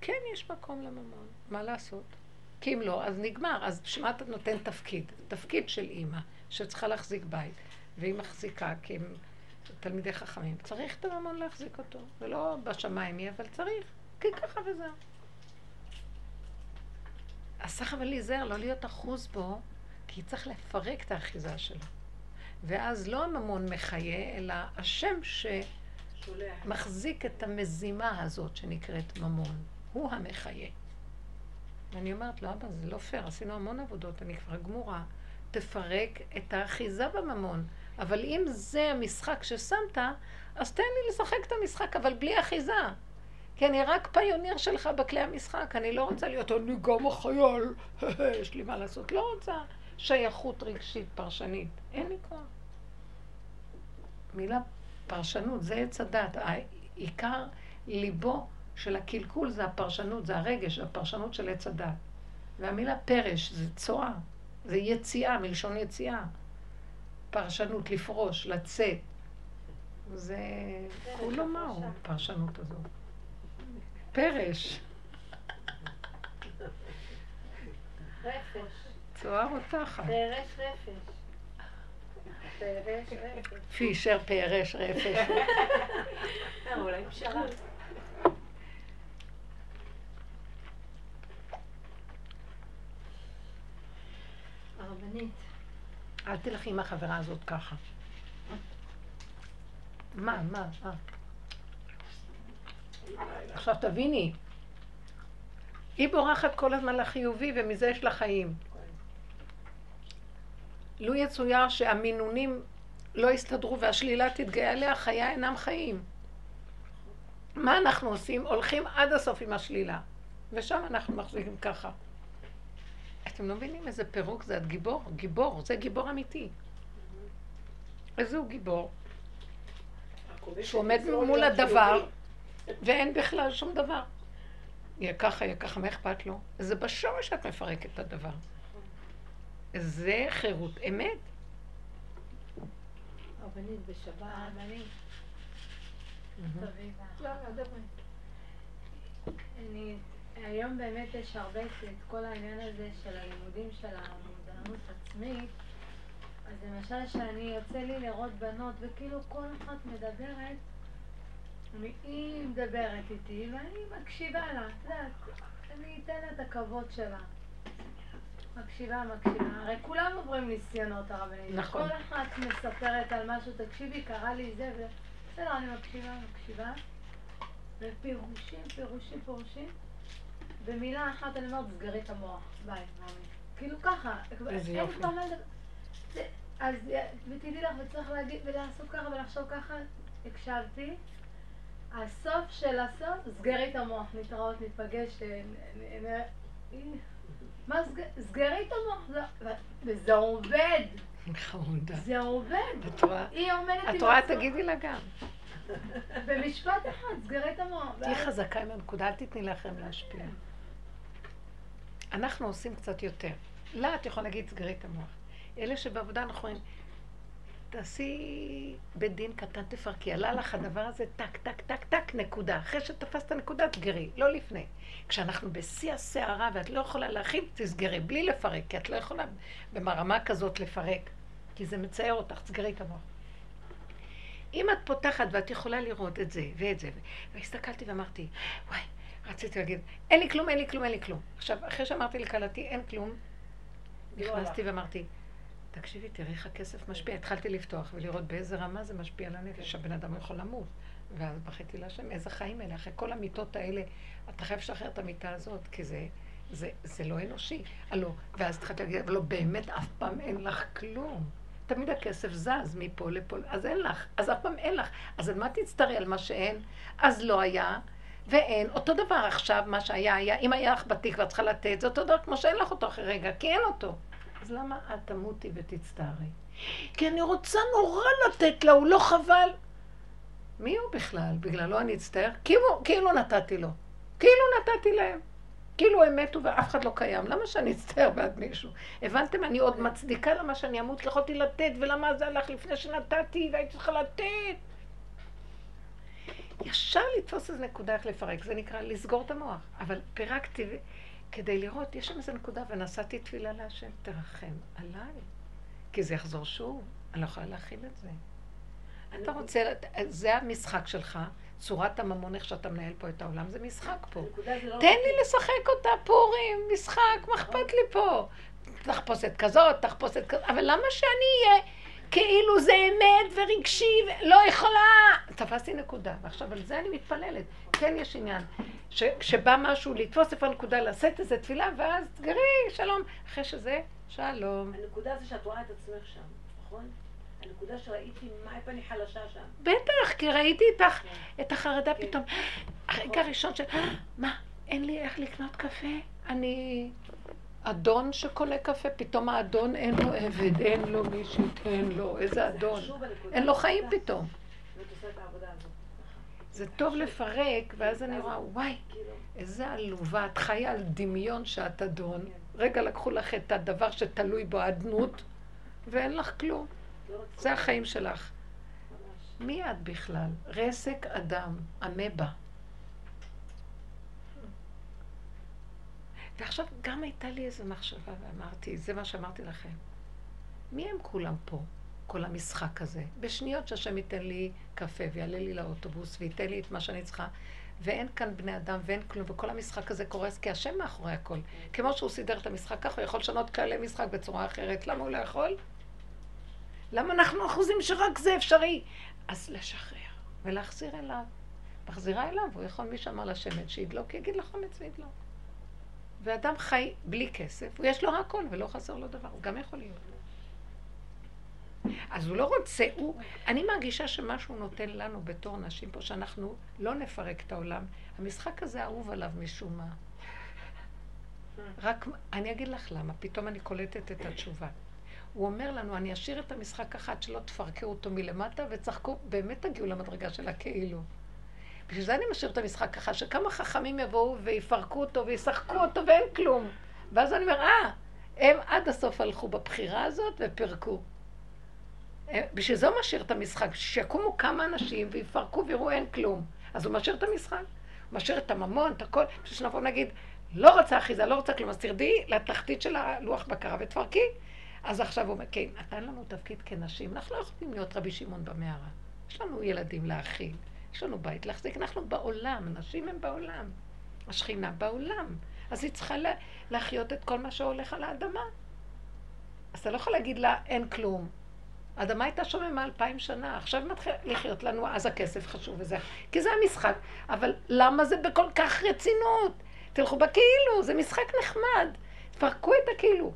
כן, יש מקום לממון, מה לעשות? כי אם לא, אז נגמר. אז בשביל אתה נותן תפקיד? תפקיד של אימא, שצריכה להחזיק בית, והיא מחזיקה, כי הם תלמידי חכמים. צריך את הממון להחזיק אותו. זה לא בשמיים יהיה, אבל צריך. כי ככה וזהו. אז צריך אבל להיזהר, לא להיות אחוז בו, כי צריך לפרק את האחיזה שלו. ואז לא הממון מחיה, אלא השם. שמחזיק את המזימה הזאת שנקראת ממון. הוא המחיה. ואני אומרת לו, אבא, זה לא פייר, עשינו המון עבודות, אני כבר גמורה. תפרק את האחיזה בממון. אבל אם זה המשחק ששמת, אז תן לי לשחק את המשחק, אבל בלי אחיזה. כי אני רק פיוניר שלך בכלי המשחק, אני לא רוצה להיות, אני גם החייל, יש לי מה לעשות. לא רוצה שייכות רגשית, פרשנית. אין לי כוח. מילה פרשנות, זה עץ הדת. העיקר ליבו של הקלקול זה הפרשנות, זה הרגש, הפרשנות של עץ הדת. והמילה פרש זה צואה, זה יציאה, מלשון יציאה. פרשנות, לפרוש, לצאת. זה כולו מהו, הפרשנות הזאת. פרש, רפש. רותחת. פרש רפש. פרש רפש. פישר, פרש, רפש. אה, אולי פשרה. הרבנית, אל תלכי עם החברה הזאת ככה. מה, מה, מה? עכשיו תביני, היא בורחת כל הזמן לחיובי ומזה יש לה חיים. לו יצויר שהמינונים לא יסתדרו והשלילה תתגאה עליה, חייה אינם חיים. מה אנחנו עושים? הולכים עד הסוף עם השלילה. ושם אנחנו מחזיקים ככה. אתם לא מבינים איזה פירוק זה? את גיבור, גיבור, זה גיבור אמיתי. איזה הוא גיבור? שהוא עומד מול הדבר ואין בכלל שום דבר. יהיה ככה, יהיה ככה, מה אכפת לו? זה בשורש שאת מפרקת את הדבר. זה חירות אמת. בשבת. לא, לא, אני, היום באמת יש הרבה את כל העניין הזה של הלימודים של המודעות עצמית. אז למשל שאני יוצא לי לראות בנות וכאילו כל אחת מדברת היא מדברת איתי ואני מקשיבה לה, את יודעת, אני אתן לה את הכבוד שלה. מקשיבה, מקשיבה. הרי כולם עוברים ניסיונות הרבנית. נכון. כל אחת מספרת על משהו, תקשיבי, קרה לי זה ו... בסדר, אני מקשיבה, מקשיבה. ופירושים, פירושים, פירושים. במילה אחת אני אומרת, סגרי את המוח. ביי, מאמי. כאילו ככה. איזה יופי. אז ותדעי לך, וצריך להגיד, ולעשות ככה ולחשוב ככה, הקשבתי. הסוף של הסוף, סגרי את המוח, נתראות, נתפגש, מה סגרי את המוח, וזה עובד. חמודה. זה עובד. את רואה? היא עומדת עם... את רואה, תגידי לה גם. במשפט אחד, סגרי את המוח. תהיי חזקה עם הנקודה, אל תתני לכם להשפיע. אנחנו עושים קצת יותר. לה את יכולה להגיד, סגרי את המוח. אלה שבעבודה אנחנו רואים, תעשי בית דין קטן תפרקי. עלה לך הדבר הזה, טק, טק, טק, טק, נקודה. אחרי שתפסת נקודה, תגרי, לא לפני. כשאנחנו בשיא הסערה ואת לא יכולה להכין, תסגרי, בלי לפרק, כי את לא יכולה במרמה כזאת לפרק, כי זה מצער אותך, תסגרי את המוח. אם את פותחת ואת יכולה לראות את זה ואת זה, והסתכלתי ואמרתי, וואי, רציתי להגיד, אין לי כלום, אין לי כלום, אין לי כלום. עכשיו, אחרי שאמרתי לכלתי, אין כלום, לא נכנסתי ואמרתי, תקשיבי, תראי איך הכסף משפיע. התחלתי לפתוח ולראות באיזה רמה זה משפיע על הנפש. הבן אדם יכול למות. ואז בכיתי להשם, איזה חיים אלה? אחרי כל המיטות האלה, אתה חייב לשחרר את המיטה הזאת, כי זה, זה, זה לא אנושי. הלו, ואז התחלתי להגיד, אבל לא, באמת, אף פעם אין לך כלום. תמיד הכסף זז מפה לפה, אז אין לך, אז אף פעם אין לך. אז על מה תצטרי על מה שאין? אז לא היה, ואין. אותו דבר עכשיו, מה שהיה היה, אם היה לך בתיק ואת צריכה לתת, זה אותו דבר כמו שאין לך אותו אחרי רגע, כי אין אותו. אז למה את תמותי ותצטערי? כי אני רוצה נורא לתת לה, הוא לא חבל. מי הוא בכלל? בגללו אני אצטער? כאילו, כאילו נתתי לו. כאילו נתתי להם. כאילו הם מתו ואף אחד לא קיים. למה שאני אצטער בעד מישהו? הבנתם? אני עוד מצדיקה למה שאני אמות, יכולתי לתת, ולמה זה הלך לפני שנתתי, והייתי צריכה לתת. ישר לתפוס איזה נקודה איך לפרק, זה נקרא לסגור את המוח. אבל פירקתי כדי לראות, יש שם איזה נקודה, ונשאתי תפילה להשם, תרחם עליי. כי זה יחזור שוב, אני לא יכולה להכיל את זה. אתה רוצה, זה המשחק שלך, צורת הממון, איך שאתה מנהל פה את העולם, זה משחק פה. לא תן לי לשחק אותה פורים, משחק, מה אכפת לי פה? תחפושת כזאת, תחפושת כזאת, אבל למה שאני אהיה כאילו זה אמת ורגשי, לא יכולה? תפסתי נקודה, ועכשיו על זה אני מתפללת. כן יש עניין. כשבא משהו לתפוס איפה הנקודה, לשאת איזה תפילה, ואז תגרי, שלום. אחרי שזה, שלום. הנקודה זה שאת רואה את עצמך שם, נכון? הנקודה שראיתי מה, איפה אני חלשה שם. בטח, כי ראיתי איתך כן. את החרדה כן. פתאום. הרגע הראשון של, מה, אין לי איך לקנות קפה? אני אדון שקונה קפה, פתאום האדון אין לו עבד, אין לו מי שייתן לו, איזה אדון. אין לו חיים פתאום. זה טוב לפרק, ואז אני רואה, וואי, איזה עלובה, את חיה על דמיון שאת אדון. רגע לקחו לך את הדבר שתלוי בו אדנות, ואין לך כלום. זה החיים שלך. מי את בכלל? רסק אדם, אמבה. ועכשיו גם הייתה לי איזו מחשבה ואמרתי, זה מה שאמרתי לכם. מי הם כולם פה? כל המשחק הזה. בשניות שהשם ייתן לי קפה ויעלה לי לאוטובוס וייתן לי את מה שאני צריכה. ואין כאן בני אדם ואין כלום, וכל המשחק הזה קורס כי השם מאחורי הכל. כמו שהוא סידר את המשחק ככה, הוא יכול לשנות כללי משחק בצורה אחרת. למה הוא לא יכול? למה אנחנו אחוזים שרק זה אפשרי? אז לשחרר ולהחזיר אליו. מחזירה אליו, הוא יכול מי שאמר לשמן שידלוק, יגיד לחומץ וידלוק. ואדם חי בלי כסף, ויש לו הכל ולא חסר לו דבר, הוא גם יכול להיות. אז הוא לא רוצה, הוא... אני מרגישה שמשהו נותן לנו בתור נשים פה, שאנחנו לא נפרק את העולם. המשחק הזה אהוב עליו משום מה. רק, אני אגיד לך למה, פתאום אני קולטת את התשובה. הוא אומר לנו, אני אשאיר את המשחק עד שלא תפרקו אותו מלמטה וצחקו, באמת תגיעו למדרגה של הכאילו. בשביל זה אני משאיר את המשחק ככה, שכמה חכמים יבואו ויפרקו אותו וישחקו אותו ואין כלום. ואז אני אומר, אה, הם עד הסוף הלכו בבחירה הזאת ופירקו. אה, בשביל זה הוא משאיר את המשחק, שיקומו כמה אנשים ויפרקו ויראו אין כלום. אז הוא משאיר את המשחק. הוא משאיר את הממון, את הכל, בשביל שנבוא נגיד, לא רוצה אחיזה, לא רוצה כלום, אז תרדי לתחתית של הלוח בקרה ותפרקי. אז עכשיו הוא אומר, כן, נתן לנו תפקיד כנשים, אנחנו לא יכולים להיות רבי שמעון במערה. יש לנו ילדים להאכיל, יש לנו בית להחזיק, אנחנו בעולם, נשים הם בעולם. השכינה בעולם. אז היא צריכה לה, להחיות את כל מה שהולך על האדמה. אז אתה לא יכול להגיד לה, אין כלום. האדמה הייתה שוממה אלפיים שנה, עכשיו מתחיל לחיות לנו, אז הכסף חשוב וזה, כי זה המשחק. אבל למה זה בכל כך רצינות? תלכו בכאילו, זה משחק נחמד. תפרקו את הכאילו.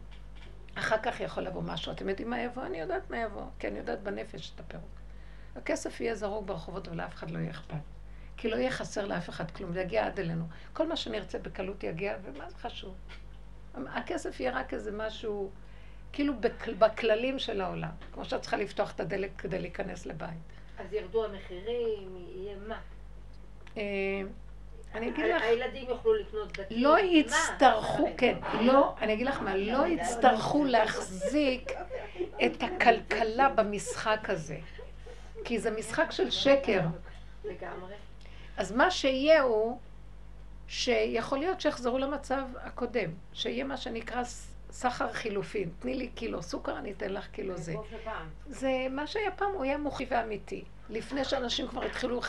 אחר כך יכול לבוא משהו. אתם יודעים מה יבוא? אני יודעת מה יבוא. כי אני יודעת בנפש את הפירוק. הכסף יהיה זרוק ברחובות ולאף אחד לא יהיה אכפת. כי לא יהיה חסר לאף אחד כלום, זה יגיע עד אלינו. כל מה שנרצה בקלות יגיע, ומה זה חשוב? הכסף יהיה רק איזה משהו, כאילו בכללים של העולם. כמו שאת צריכה לפתוח את הדלק כדי להיכנס לבית. אז ירדו המחירים, יהיה מה? אה, אני אגיד לך... הילדים יוכלו לקנות בתים. לא יצטרכו, כן, לא, אני אגיד לך מה, לא יצטרכו להחזיק את הכלכלה במשחק הזה. כי זה משחק של שקר. לגמרי. אז מה שיהיה הוא, שיכול להיות שיחזרו למצב הקודם, שיהיה מה שנקרא סחר חילופין. תני לי קילו סוכר, אני אתן לך קילו זה. זה מה שהיה פעם, הוא היה מוחי ואמיתי. לפני שאנשים כבר התחילו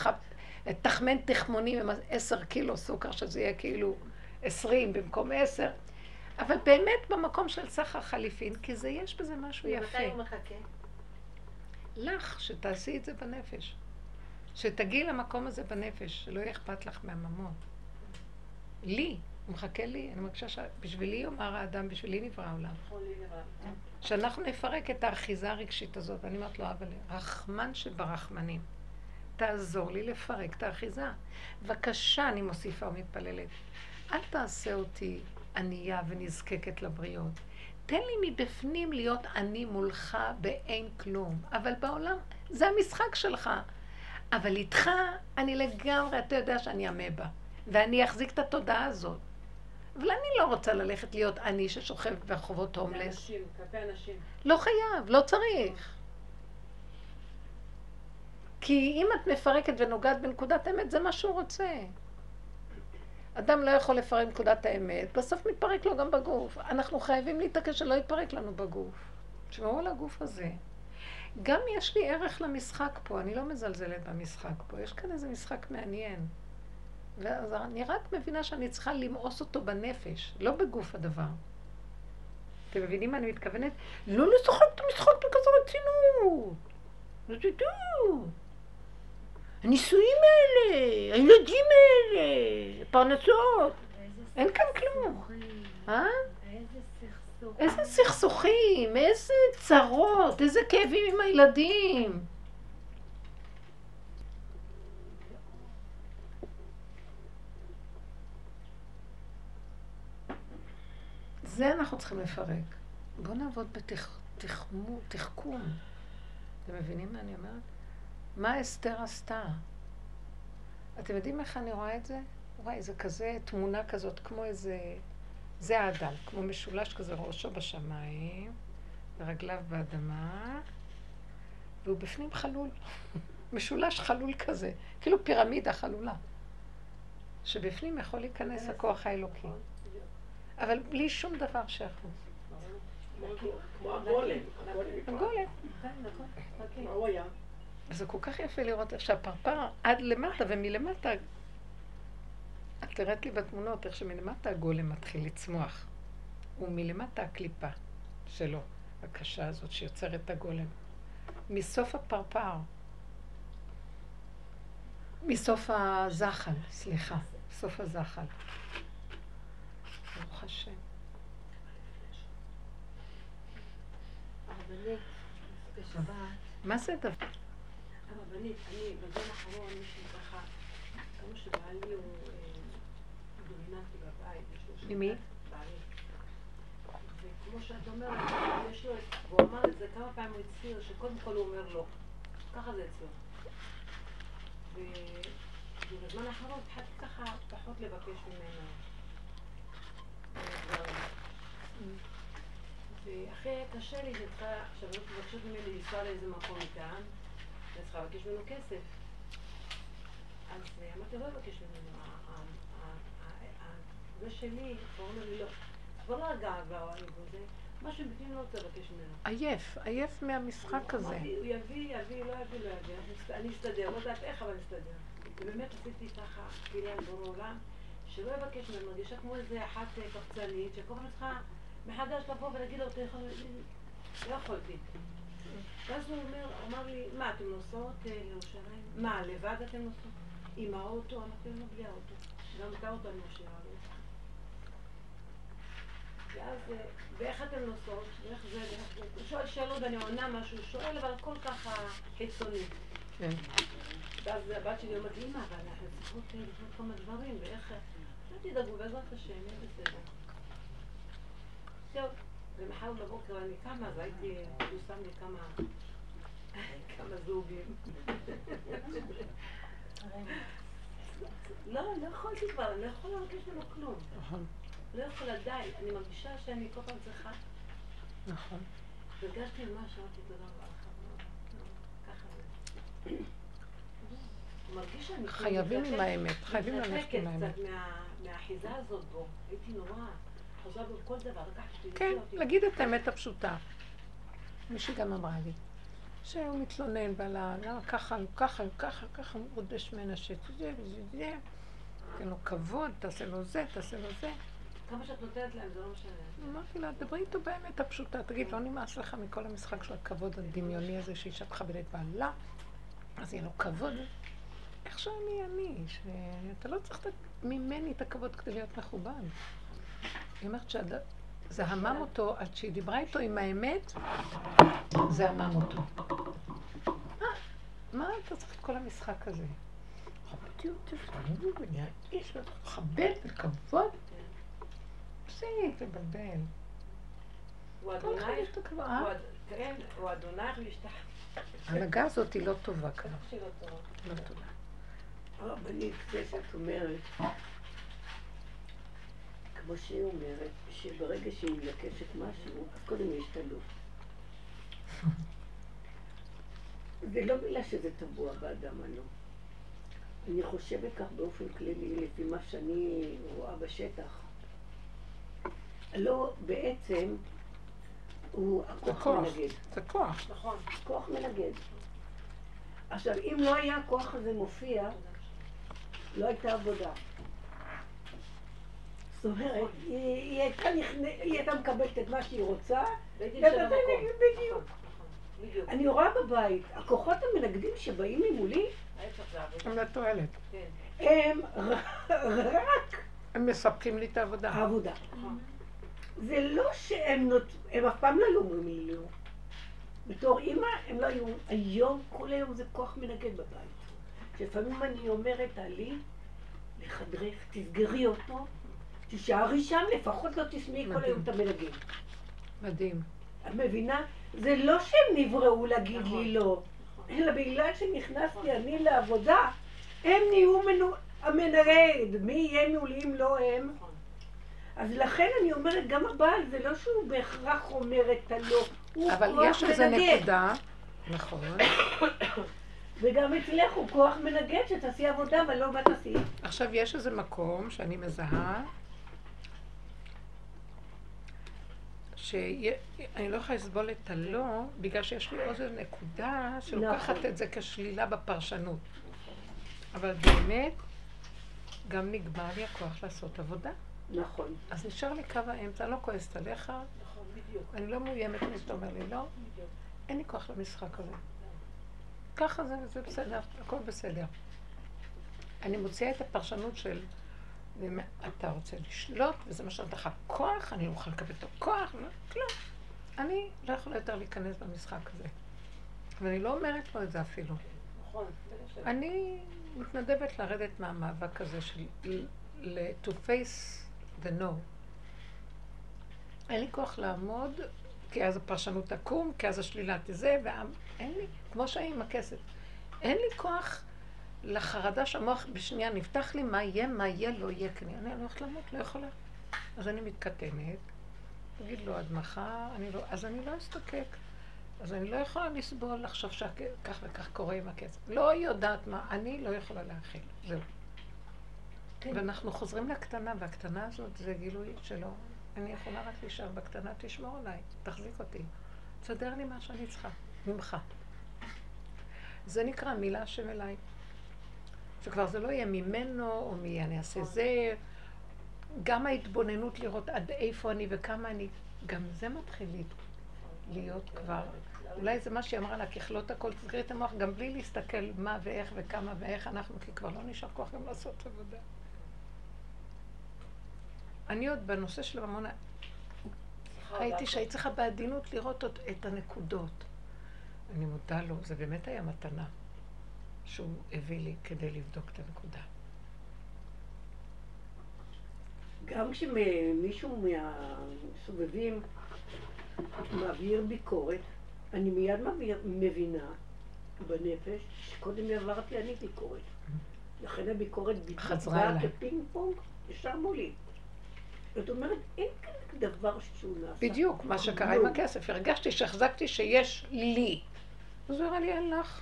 לתחמן תחמונים עם עשר קילו סוכר, שזה יהיה כאילו עשרים במקום עשר. אבל באמת במקום של סחר חליפין, כי זה, יש בזה משהו יפה. מתי הוא מחכה? לך, שתעשי את זה בנפש. שתגיעי למקום הזה בנפש, שלא יהיה אכפת לך מהממון. לי, הוא מחכה לי, אני מרגישה שבשבילי יאמר האדם, בשבילי נברא העולם. שאנחנו נפרק את האחיזה הרגשית הזאת, ואני אומרת לו, אבל רחמן שברחמנים, תעזור לי לפרק את האחיזה. בבקשה, אני מוסיפה ומתפללת, אל תעשה אותי ענייה ונזקקת לבריות. תן לי מבפנים להיות אני מולך באין כלום. אבל בעולם, זה המשחק שלך. אבל איתך, אני לגמרי, אתה יודע שאני אמבה. ואני אחזיק את התודעה הזאת. אבל אני לא רוצה ללכת להיות אני ששוכב ברחובות הומלס. אנשים, כלפי אנשים. לא חייב, לא צריך. כי אם את מפרקת ונוגעת בנקודת אמת, זה מה שהוא רוצה. אדם לא יכול לפרק נקודת האמת, בסוף מתפרק לו גם בגוף. אנחנו חייבים להתעקש שלא יתפרק לנו בגוף. תשמעו על הגוף הזה. גם יש לי ערך למשחק פה, אני לא מזלזלת במשחק פה, יש כאן איזה משחק מעניין. ואז אני רק מבינה שאני צריכה למאוס אותו בנפש, לא בגוף הדבר. אתם מבינים מה אני מתכוונת? לא לשחק את המשחק בכזו רצינות. הנישואים האלה, הילדים האלה, פרנסות. אין כאן כלום. אה? איזה סכסוכים, איזה צרות, איזה כאבים עם הילדים. זה אנחנו צריכים לפרק. בואו נעבוד בתחכום. אתם מבינים מה אני אומרת? מה אסתר עשתה? אתם יודעים איך אני רואה את זה? וואי, זה כזה תמונה כזאת, כמו איזה... זה האדם, כמו משולש כזה, ראשו בשמיים, ורגליו באדמה, והוא בפנים חלול. משולש חלול כזה, כאילו פירמידה חלולה. שבפנים יכול להיכנס הכוח האלוקי. אבל בלי שום דבר שיכול. כמו הגולם. הגולם. מה הוא היה? זה כל כך יפה לראות איך שהפרפר עד למטה ומלמטה את תראית לי בתמונות איך שמלמטה הגולם מתחיל לצמוח. ומלמטה הקליפה שלו, הקשה הזאת שיוצרת את הגולם. מסוף הפרפר, מסוף הזחל, סליחה, סוף הזחל. ברוך השם. מה זה דבר? הרבנית, אני בזמן האחרון, מישהי ככה, כמו שבעלי הוא דומיננטי בבית, יש לו? בעלי. וכמו שאת אומרת, יש לו, והוא אמר את זה כמה פעמים, הוא הצהיר שקודם כל הוא אומר לא. ככה זה אצלו. ובזמן האחרון התחלתי ככה פחות לבקש ממנו. ואחרי הכי היה קשה לי, שצריכה, שהבנות מבקשות ממני לנסוע לאיזה מקום איתן, ואני צריכה לבקש ממנו כסף. אז אה, אמרתי, לא לבקש ממנו, זה שלי, הוא אומר לי, לא. כבר לא הגאווה או האגו, זה משהו בפנים לא רוצה לבקש ממנו. עייף, עייף מהמשחק הזה. הוא יביא, יביא, לא יביא, לא יביא, אני אסתדר, לא יודעת איך, אבל אסתדר. ובאמת עשיתי ככה על בורא עולם, שלא יבקש ממנו, מרגישה כמו איזה אחת אה, קפצנית, שכל הזמן צריכה מחדש לבוא ולהגיד לו. לא יכולתי. ואז הוא אומר, הוא אמר לי, מה, אתם נוסעות אה, לירושלים? מה, לבד אתם נוסעות? עם האוטו? אמרתי לו, לא, בלי האוטו. גם את האוטו אני משאירה לו. ואז, אה, ואיך אתם נוסעות? ואיך זה, ואיך זה? הוא שואל שאלות ואני עונה מה שהוא שואל, אבל הכל ככה חיצוני. כן. ואז הבת שלי אומרת לי, אמא, אבל אנחנו צריכות אה, לקנות כמה דברים, ואיך... אל תדאגו, בעזרת השם, יהיה בסדר. זהו. ומחר בבוקר אני קמה, אז הייתי, הוא שם לי כמה... כמה זובים. לא, לא יכולתי כבר, אני לא יכולה לבקש ממנו כלום. נכון, לא יכולה, די. אני מרגישה שאני כל פעם צריכה... נכון. הרגשתי ממש, אמרתי תודה רבה לך. ככה מרגיש שאני... חייבים עם האמת, חייבים ללכת עם האמת. מהאחיזה הזאת בו. הייתי נורא. כן. להגיד את האמת הפשוטה. מישהי גם אמרה לי, שהוא מתלונן ועל ה... למה ככה, ככה, ככה, ככה, הוא רודש ממנה שזה וזה. תן לו כבוד, תעשה לו זה, תעשה לו זה. כמה שאת נותנת להם, זה לא משנה. אמרתי לה, דברי איתו באמת הפשוטה. תגיד, לא נמאס לך מכל המשחק של הכבוד הדמיוני הזה שאישה תכבד את בעלה? אז יהיה לו כבוד. איך שאני אני, שאתה לא צריך ממני את הכבוד כדי להיות מכובד. היא אומרת שזה המם אותו, עד שהיא דיברה איתו עם האמת, זה המם אותו. מה, מה אתה צריך את כל המשחק הזה? כבדתי אותי, ונהיה איש, לכבד וכבוד. תפסיק לבלבל. הוא אדונייך. הוא אה? כן, הוא אדונייך וישתח... ההנהגה הזאת היא לא טובה כאן. לא טובה. הרבנית, זה שאת אומרת, כמו שהיא אומרת, שברגע שהיא מבקשת משהו, אז קודם יש את הלא. זה לא בגלל שזה טבוע באדם הלא. אני חושבת כך באופן כללי, לפי מה שאני רואה בשטח. הלא בעצם הוא הכוח כוח. מנגד. זה כוח. נכון. כוח מנגד. עכשיו, אם לא היה הכוח הזה מופיע, לא הייתה עבודה. זאת אומרת, היא, הייתה נכנ... היא הייתה מקבלת את מה שהיא רוצה. בדיוק. נכון, נכון. בדיוק. אני רואה בבית, הכוחות המנגדים שבאים ממולי. הם לתועלת. כן. הם רק הם מספקים לי את העבודה. העבודה. נכון. זה לא שהם נות... הם אף פעם לא היו אומרים לי לא. בתור אימא, הם לא היו... היום, כל היום זה כוח מנגד בבית. שלפעמים אני אומרת, עלי, לחדרך, תסגרי אותו, תישארי שם, לפחות לא תשמעי כל. היום את המנגד. מדהים. את מבינה? זה לא שהם נבראו להגיד. לי לא, נכון. אלא בגלל שנכנסתי אני לעבודה, הם נהיו מנו... המנגד, מי יהיה מולי אם לא הם? נכון. אז לכן אני אומרת, גם הבעל, זה לא שהוא בהכרח אומר את הלא, הוא אבל כוח יש איזה מנגד. נקודה, נכון, וגם אצלך הוא כוח מנגד שתעשי עבודה, אבל לא מה תעשי. עכשיו יש איזה מקום שאני מזהה, שאני לא יכולה לסבול את הלא, בגלל שיש לי עוד נקודה שלוקחת נכון. את זה כשלילה בפרשנות. אבל באמת, גם נגמר לי הכוח לעשות עבודה. נכון. אז נשאר לי קו האמצע, אני לא כועסת עליך, נכון, בדיוק. אני לא מאוימת מי שאתה אומר לי לא, בדיוק. אין לי כוח למשחק הזה. ככה זה, זה בסדר, הכל בסדר. אני מוציאה את הפרשנות של "ומה, אתה רוצה לשלוט, וזה מה שנותן לך כוח, אני לא יכולה לקבל את הכוח, לא, כלום. אני לא יכולה יותר להיכנס במשחק הזה. ואני לא אומרת לו את זה אפילו. נכון. אני מתנדבת לרדת מהמאבק הזה של to face the no. אין לי כוח לעמוד, כי אז הפרשנות תקום, כי אז השלילה תזה, ואין לי, כמו שאני עם הכסף. אין לי כוח לחרדה שהמוח בשנייה נפתח לי, מה יהיה, מה יהיה, לא יהיה, כי אני הולכת למות, לא יכולה. אז אני מתקטנת, תגיד לו עד מחר, אני לא, אז אני לא אסתקק. אז אני לא יכולה לסבול לחשוב שכך וכך קורה עם הכסף. לא יודעת מה, אני לא יכולה להכיל, זהו. כן. ואנחנו חוזרים לקטנה, והקטנה הזאת זה גילוי שלא, אני יכולה רק להישאר בקטנה, תשמור עליי, תחזיק אותי. תסדר לי מה שאני צריכה, ממך. זה נקרא מילה השם אליי. שכבר זה לא יהיה ממנו, או מי אני אעשה זה. גם ההתבוננות לראות עד איפה אני וכמה אני, גם זה מתחיל להיות כבר. אולי זה מה שהיא אמרה לה, ככלות הכל, תסגרי את המוח, גם בלי להסתכל מה ואיך וכמה ואיך אנחנו, כי כבר לא נשאר כוח גם לעשות עבודה. אני עוד בנושא של הממון, ראיתי שהייתי צריכה בעדינות לראות את הנקודות. אני מודה לו, זה באמת היה מתנה שהוא הביא לי כדי לבדוק את הנקודה. גם כשמישהו מהסובבים מעביר ביקורת, אני מיד מבינה בנפש שקודם עברתי אני ביקורת. לכן הביקורת אליי. כפינג פונג ישר מולי. זאת אומרת, אין כאן דבר שהוא נעשה. בדיוק, מה שקרה עם הכסף. הרגשתי שהחזקתי שיש לי. אז הוא אמר לי, אין לך.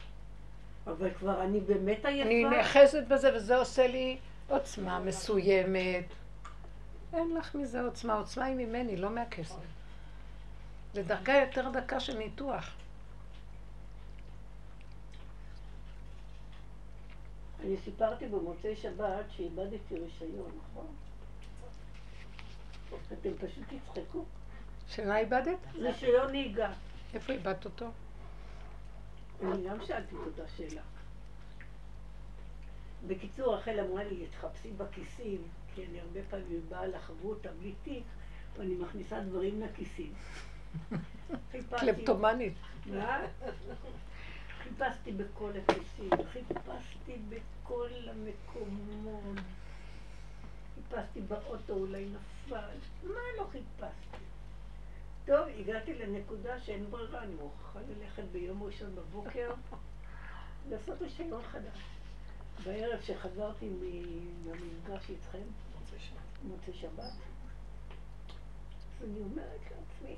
אבל כבר אני באמת עייפה. אני נאחזת בזה, וזה עושה לי עוצמה מסוימת. אין לך מזה עוצמה. עוצמה היא ממני, לא מהכסף. זה דרגה יותר דקה של ניתוח. אני סיפרתי במוצאי שבת שאיבדתי רישיון, נכון? אתם פשוט תצחקו. שמה איבדת? רישיון נהיגה. איפה איבדת אותו? אני גם שאלתי את אותה שאלה. בקיצור, רחל אמרה לי, תחפשי בכיסים, כי אני הרבה פעמים באה לחברותה בלי תיק, ואני מכניסה דברים לכיסים. קלפטומנית. מה? חיפשתי בכל הכיסים, חיפשתי בכל המקומות. חיפשתי באוטו, אולי נפל. מה לא חיפשתי? טוב, הגעתי לנקודה שאין ברירה, אני מוכרחה ללכת ביום ראשון בבוקר לעשות רישיון חדש. בערב שחזרתי מהמפגש איתכם, מוצאי שבת, אז אני אומרת לעצמי,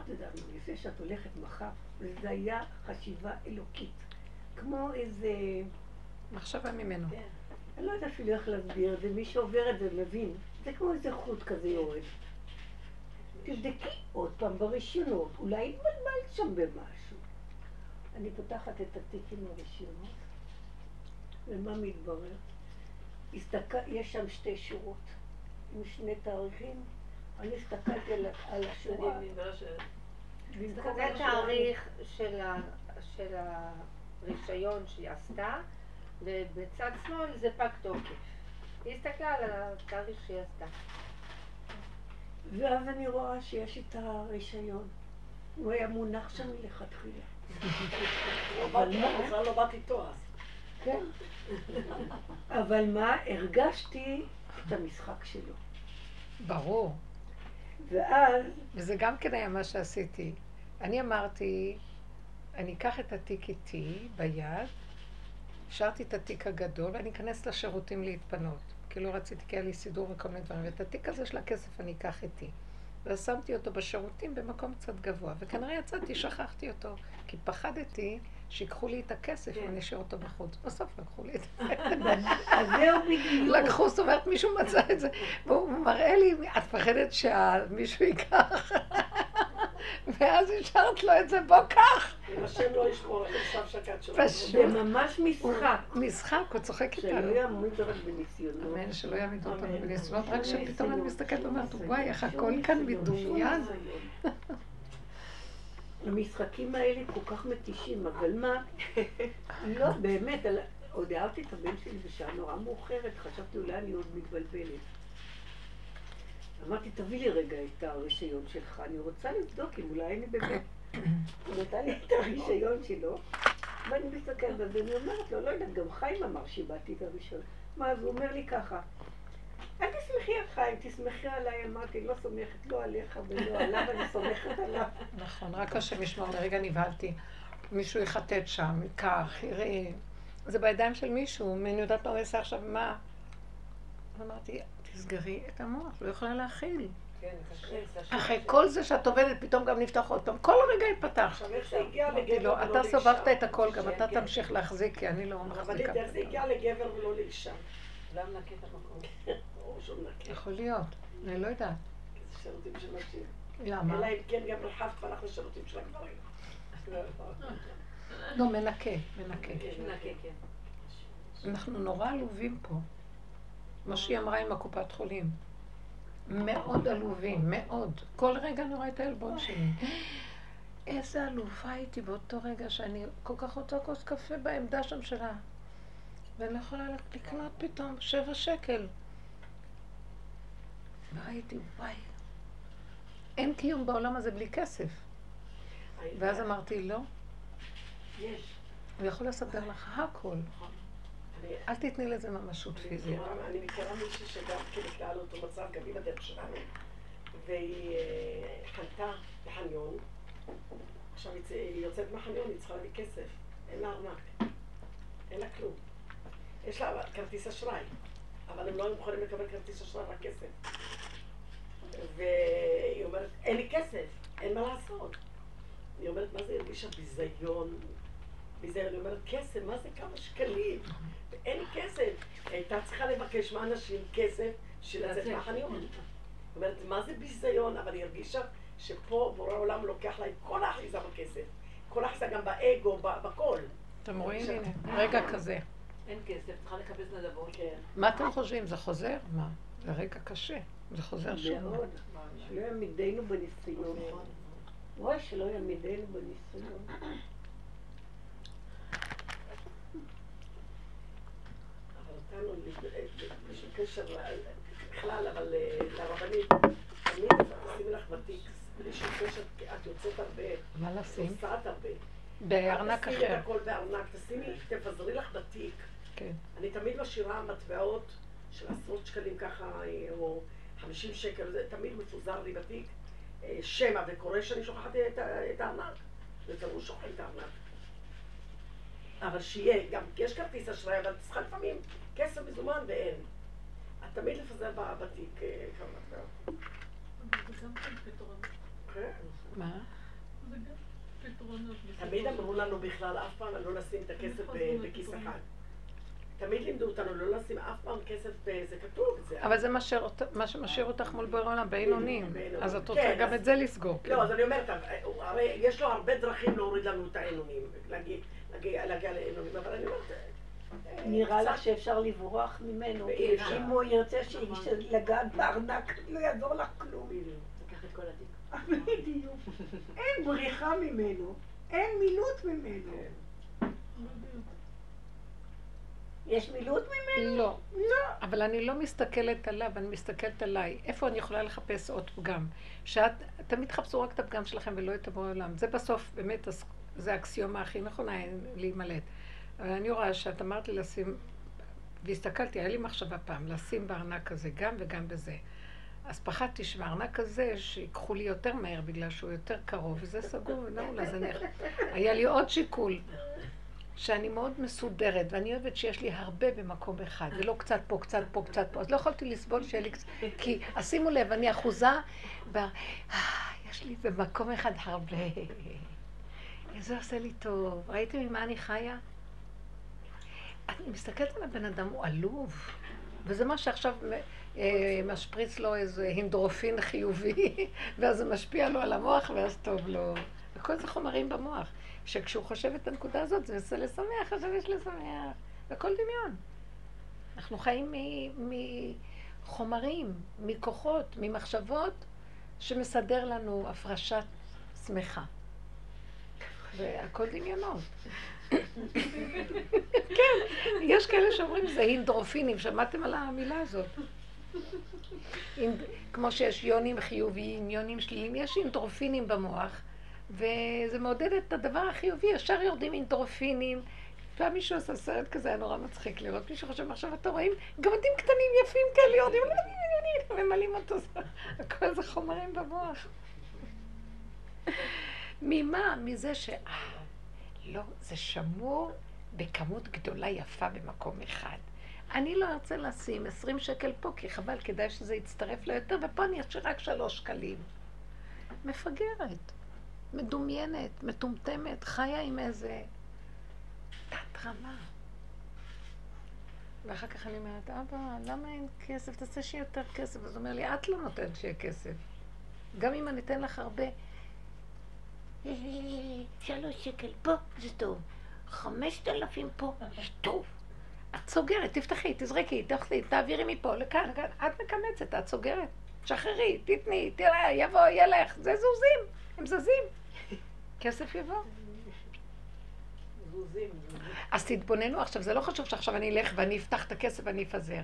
את יודעת, לפני שאת הולכת מחר, וזה היה חשיבה אלוקית. כמו איזה... מחשבה ממנו. כן. אני לא יודעת אפילו איך להסביר את זה, מי שעובר את זה מבין. זה כמו איזה חוט כזה יורד. תבדקי עוד פעם ברישיונות, אולי התבלבלת שם במשהו. אני פותחת את התיק עם הרישיונות, ומה מתברר? הסתכל, יש שם שתי שורות עם שני תאריכים, אני הסתכלתי על, על השורה. זה תאריך של, ה, של הרישיון שהיא עשתה, ובצד שמאל זה פג תוקף. היא הסתכלה על התאריך שהיא עשתה. ואז אני רואה שיש את הרישיון. הוא היה מונח שם מלכתחילה. אבל מה? בכלל לא באתי איתו אז. כן. אבל מה? הרגשתי את המשחק שלו. ברור. ואז... וזה גם כן היה מה שעשיתי. אני אמרתי, אני אקח את התיק איתי ביד, השארתי את התיק הגדול ואני אכנס לשירותים להתפנות. כי לא רציתי, כי היה לי סידור וכל מיני דברים. ואת התיק הזה של הכסף אני אקח איתי. ואז שמתי אותו בשירותים במקום קצת גבוה. וכנראה יצאתי, שכחתי אותו. כי פחדתי שיקחו לי את הכסף ואני אשאיר אותו בחוץ. בסוף לקחו לי את זה. אז זהו בדיוק. לקחו, זאת אומרת, מישהו מצא את זה. והוא מראה לי, את מפחדת שמישהו ייקח. ואז השארת לו את זה, בוא קח. אם השם לא ישמור, איך עכשיו שקד שלו. זה ממש משחק. משחק, הוא צוחק איתנו. שלא יעמיד אותנו בניסיונות. אמן, שלא יעמיד אותנו בניסיונות, רק שפתאום אני מסתכלת ואומרת, וואי, איך הכל כאן מדומיין. המשחקים האלה כל כך מתישים, אבל מה? לא, באמת, עוד אהבתי את הבן שלי בשעה נורא מאוחרת, חשבתי אולי אני עוד מתבלבלת. אמרתי, תביא לי רגע את הרישיון שלך, אני רוצה לבדוק אם אולי אני באמת... הוא נתן לי את הרישיון שלו, ואני מסתכלת על זה, ואני אומרת לו, לא יודעת, גם חיים אמר שאיבדתי את הרישיון. מה, אז הוא אומר לי ככה, אל תסמכי על חיים, תסמכי עליי. אמרתי, לא סומכת לא עליך ולא עליו, אני סומכת עליו. נכון, רק השם ישמור, לרגע נבהלתי. מישהו יחטט שם, ייקח, יראה. זה בידיים של מישהו, אני יודעת מה הוא יעשה עכשיו, מה? אמרתי, תסגרי את המוח, לא יכולה להכיל. כן. אחרי כל זה שאת עובדת, פתאום גם נפתח עוד פעם. כל רגע ייפתח. עכשיו איך זה הגיע אמרתי לגבר לו, ולא אתה לאישה? סובבת את הכל, גם אתה כן. תמשיך להחזיק, כי אני לא מחזיקה. איך זה הגיע לגבר ולא לאישה? אדם נקה את המקום. מנקה. יכול להיות, אני לא יודעת. שירותים של נשים. למה? אלא אם כן גם רחבת והלך לשירותים של הגברים. לא, מנקה, מנקה. נקה, כן. אנחנו נורא עלובים פה. מה שהיא אמרה עם הקופת חולים. מאוד עלובים, מאוד. כל רגע אני רואה את העלבון שלי. איזה עלובה הייתי באותו רגע שאני כל כך רוצה כוס קפה בעמדה שם שלה. ואני לא יכולה לקנות פתאום שבע שקל. וראיתי, וואי, אין קיום בעולם הזה בלי כסף. ואז אמרתי, לא, יש. הוא יכול לסדר לך הכל. אל תתני לזה ממשות פיזית. אני מכירה מישהי שגם כן נקלעה לאותו מצב, גם היא בדרך שלנו, והיא אה, חנתה בחניון. עכשיו היא יוצאת מהחניון, היא צריכה להביא כסף, אין לה ארנק, אין לה כלום. יש לה כרטיס אשראי, אבל הם לא היו מוכנים לקבל כרטיס אשראי, רק כסף. והיא אומרת, אין לי כסף, אין מה לעשות. היא אומרת, מה זה הרגישה ביזיון? ביזיון, היא אומרת, כסף, מה זה כמה שקלים? אין לי כסף. היא הייתה צריכה לבקש מאנשים כסף בשביל לצאת מהחניון. זאת אומרת, מה זה ביזיון? אבל היא הרגישה שפה בורא העולם לוקח לה את כל האחיזה בכסף. כל האחיזה גם באגו, בכל. אתם רואים? הנה, רגע כזה. אין כסף, צריכה לקבץ נדבות. כן. מה אתם חושבים? זה חוזר? מה? זה רגע קשה. זה חוזר שוב. מאוד. שלא יעמידנו בניסיון. וואי, שלא יעמידנו בניסיון. אותנו, בשביל קשר בכלל, אבל אה, לרבנית, תמיד תשימי לך בתיק, שום קשר, את יוצאת הרבה, מה לשים? נוסעת הרבה. בארנק אל תשימי אחר. את הכל בארנק, תשימי, תפזרי לך בתיק. כן. אני תמיד משאירה מטבעות של עשרות שקלים ככה, אה, או חמישים שקל, זה תמיד מפוזר לי בתיק. אה, שמע וקורא שאני שוכחת את, הארנק. בפירוש שוכחים את הארנק. אבל שיהיה, גם יש כרטיס אשראי, אבל צריכה לפעמים כסף מזומן ואין. את תמיד לפזר ב- בתיק אה, כמה מטבעות. זה גם כן פתרון. כן. מה? זה גם פתרונות. תמיד אמרו לנו בכלל אף פעם לא לשים את הכסף ב- בכיס אחד. תמיד לימדו אותנו לא לשים אף פעם כסף, ב- זה כתוב, זה אבל זה מה שמשאיר אותך מול בורא עולם, בעינונים. בעינונים. אז את רוצה כן, גם את זה לסגור. כן. לא, אז אני אומרת, הוא- הרי יש לו הרבה דרכים להוריד לנו את העינונים, להגיע- לעינונים, אבל אני אומרת... אה, נראה לך שאפשר לברוח ממנו, כי. אם הוא ירצה ש- לגעת בארנק, לא יעזור לך כלום. בדיוק. אין בריחה ממנו, אין מילוט ממנו. יש מילוט ממנו? לא. לא. אבל אני לא מסתכלת עליו, אני מסתכלת עליי. איפה אני יכולה לחפש עוד פגם? שאת, תמיד תחפשו רק את הפגם שלכם ולא את הבורא עולם. זה בסוף, באמת, זה האקסיומה הכי נכונה להימלט. אבל אני רואה שאת אמרת לי לשים, והסתכלתי, היה לי מחשבה פעם, לשים בארנק הזה גם וגם בזה. אז פחדתי שבארנק הזה, שיקחו לי יותר מהר בגלל שהוא יותר קרוב, וזה סגור ונעול, אז אני... היה לי עוד שיקול. שאני מאוד מסודרת, ואני אוהבת שיש לי הרבה במקום אחד, ולא קצת פה, קצת פה, קצת פה. אז לא יכולתי לסבול שיהיה לי קצת... כי, אז שימו לב, אני אחוזה ב... אה, יש לי במקום אחד הרבה. זה עושה לי טוב. ראיתם ממה אני חיה? אני מסתכלת על הבן אדם, הוא עלוב. וזה מה שעכשיו אה, משפריץ לו איזה הינדרופין חיובי, ואז זה משפיע לו על המוח, ואז טוב לו. וכל זה חומרים במוח. שכשהוא חושב את הנקודה הזאת, זה עושה לשמח, עכשיו יש לשמח. והכל דמיון. אנחנו חיים מחומרים, מכוחות, ממחשבות, שמסדר לנו הפרשת שמחה. והכל דמיונות. כן, יש כאלה שאומרים זה הינדרופינים, שמעתם על המילה הזאת? כמו שיש יונים חיוביים, יונים שליליים, יש אינדרופינים במוח, וזה מעודד את הדבר החיובי, ישר יורדים אינדרופינים. פעם מישהו עשה סרט כזה, היה נורא מצחיק לראות, מישהו חושב, עכשיו אתה רואים גמדים קטנים יפים כאלה יורדים, ממלאים אותו, הכל זה חומרים במוח. ממה? מזה ש... לא, זה שמור בכמות גדולה יפה במקום אחד. אני לא ארצה לשים 20 שקל פה, כי חבל, כדאי שזה יצטרף לו יותר, ופה אני אשאיר רק שלוש שקלים. מפגרת, מדומיינת, מטומטמת, חיה עם איזה תת רמה. ואחר כך אני אומרת, אבא, למה אין כסף? תעשה שיהיה יותר כסף. אז הוא אומר לי, את לא נותנת שיהיה כסף. גם אם אני אתן לך הרבה, שלוש שקל פה, זה טוב. חמשת אלפים פה, זה טוב. את סוגרת, תפתחי, תזרקי, תאכלי, תעבירי מפה לכאן, לכאן. את מקמצת, את סוגרת. שחררי, תתני, תראה, יבוא, ילך. זה זוזים, הם זזים. כסף יבוא. אז תתבוננו עכשיו, זה לא חשוב שעכשיו אני אלך ואני אפתח את הכסף ואני אפזר.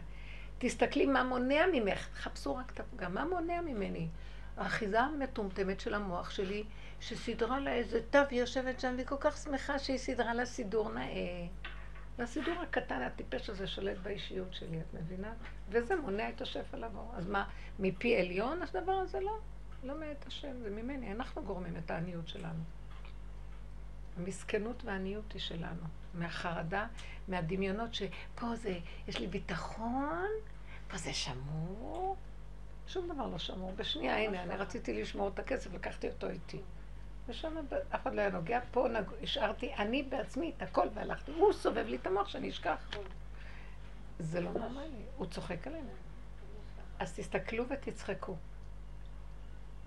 תסתכלי מה מונע ממך, חפשו רק את הפגם, מה מונע ממני? האחיזה המטומטמת של המוח שלי, שסידרה לה איזה תו, היא יושבת שם, והיא כל כך שמחה שהיא סידרה לה סידור נאה. והסידור הקטן, הטיפש הזה, שולט באישיות שלי, את מבינה? וזה מונע את השפע לבוא. אז מה, מפי עליון הדבר הזה לא? לא מאת השם, זה ממני. אנחנו גורמים את העניות שלנו. המסכנות והעניות היא שלנו. מהחרדה, מהדמיונות שפה זה, יש לי ביטחון, פה זה שמור. שום דבר לא שמור. בשנייה, הנה, אני רציתי לשמור את הכסף, לקחתי אותו איתי. ושם אף אחד לא היה נוגע, פה נג... השארתי אני בעצמי את הכל והלכתי. הוא סובב לי את המוח שאני אשכח. זה לא נורמלי, הוא צוחק עלינו. אז תסתכלו ותצחקו.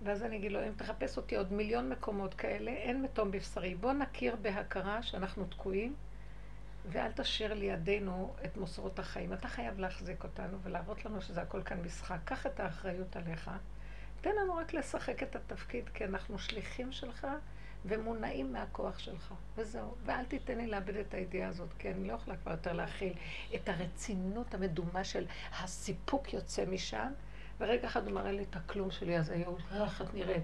ואז אני אגיד לו, אם תחפש אותי עוד מיליון מקומות כאלה, אין מתום בבשרי. בוא נכיר בהכרה שאנחנו תקועים, ואל תשאיר לידינו את מוסרות החיים. אתה חייב להחזיק אותנו ולהראות לנו שזה הכל כאן משחק. קח את האחריות עליך. תן לנו רק לשחק את התפקיד, כי אנחנו שליחים שלך ומונעים מהכוח שלך. וזהו. ואל תיתן לי לאבד את הידיעה הזאת, כי אני לא יכולה כבר יותר להכיל את הרצינות המדומה של הסיפוק יוצא משם. ורגע אחד הוא מראה לי את הכלום שלי, אז היום, איך את נראית?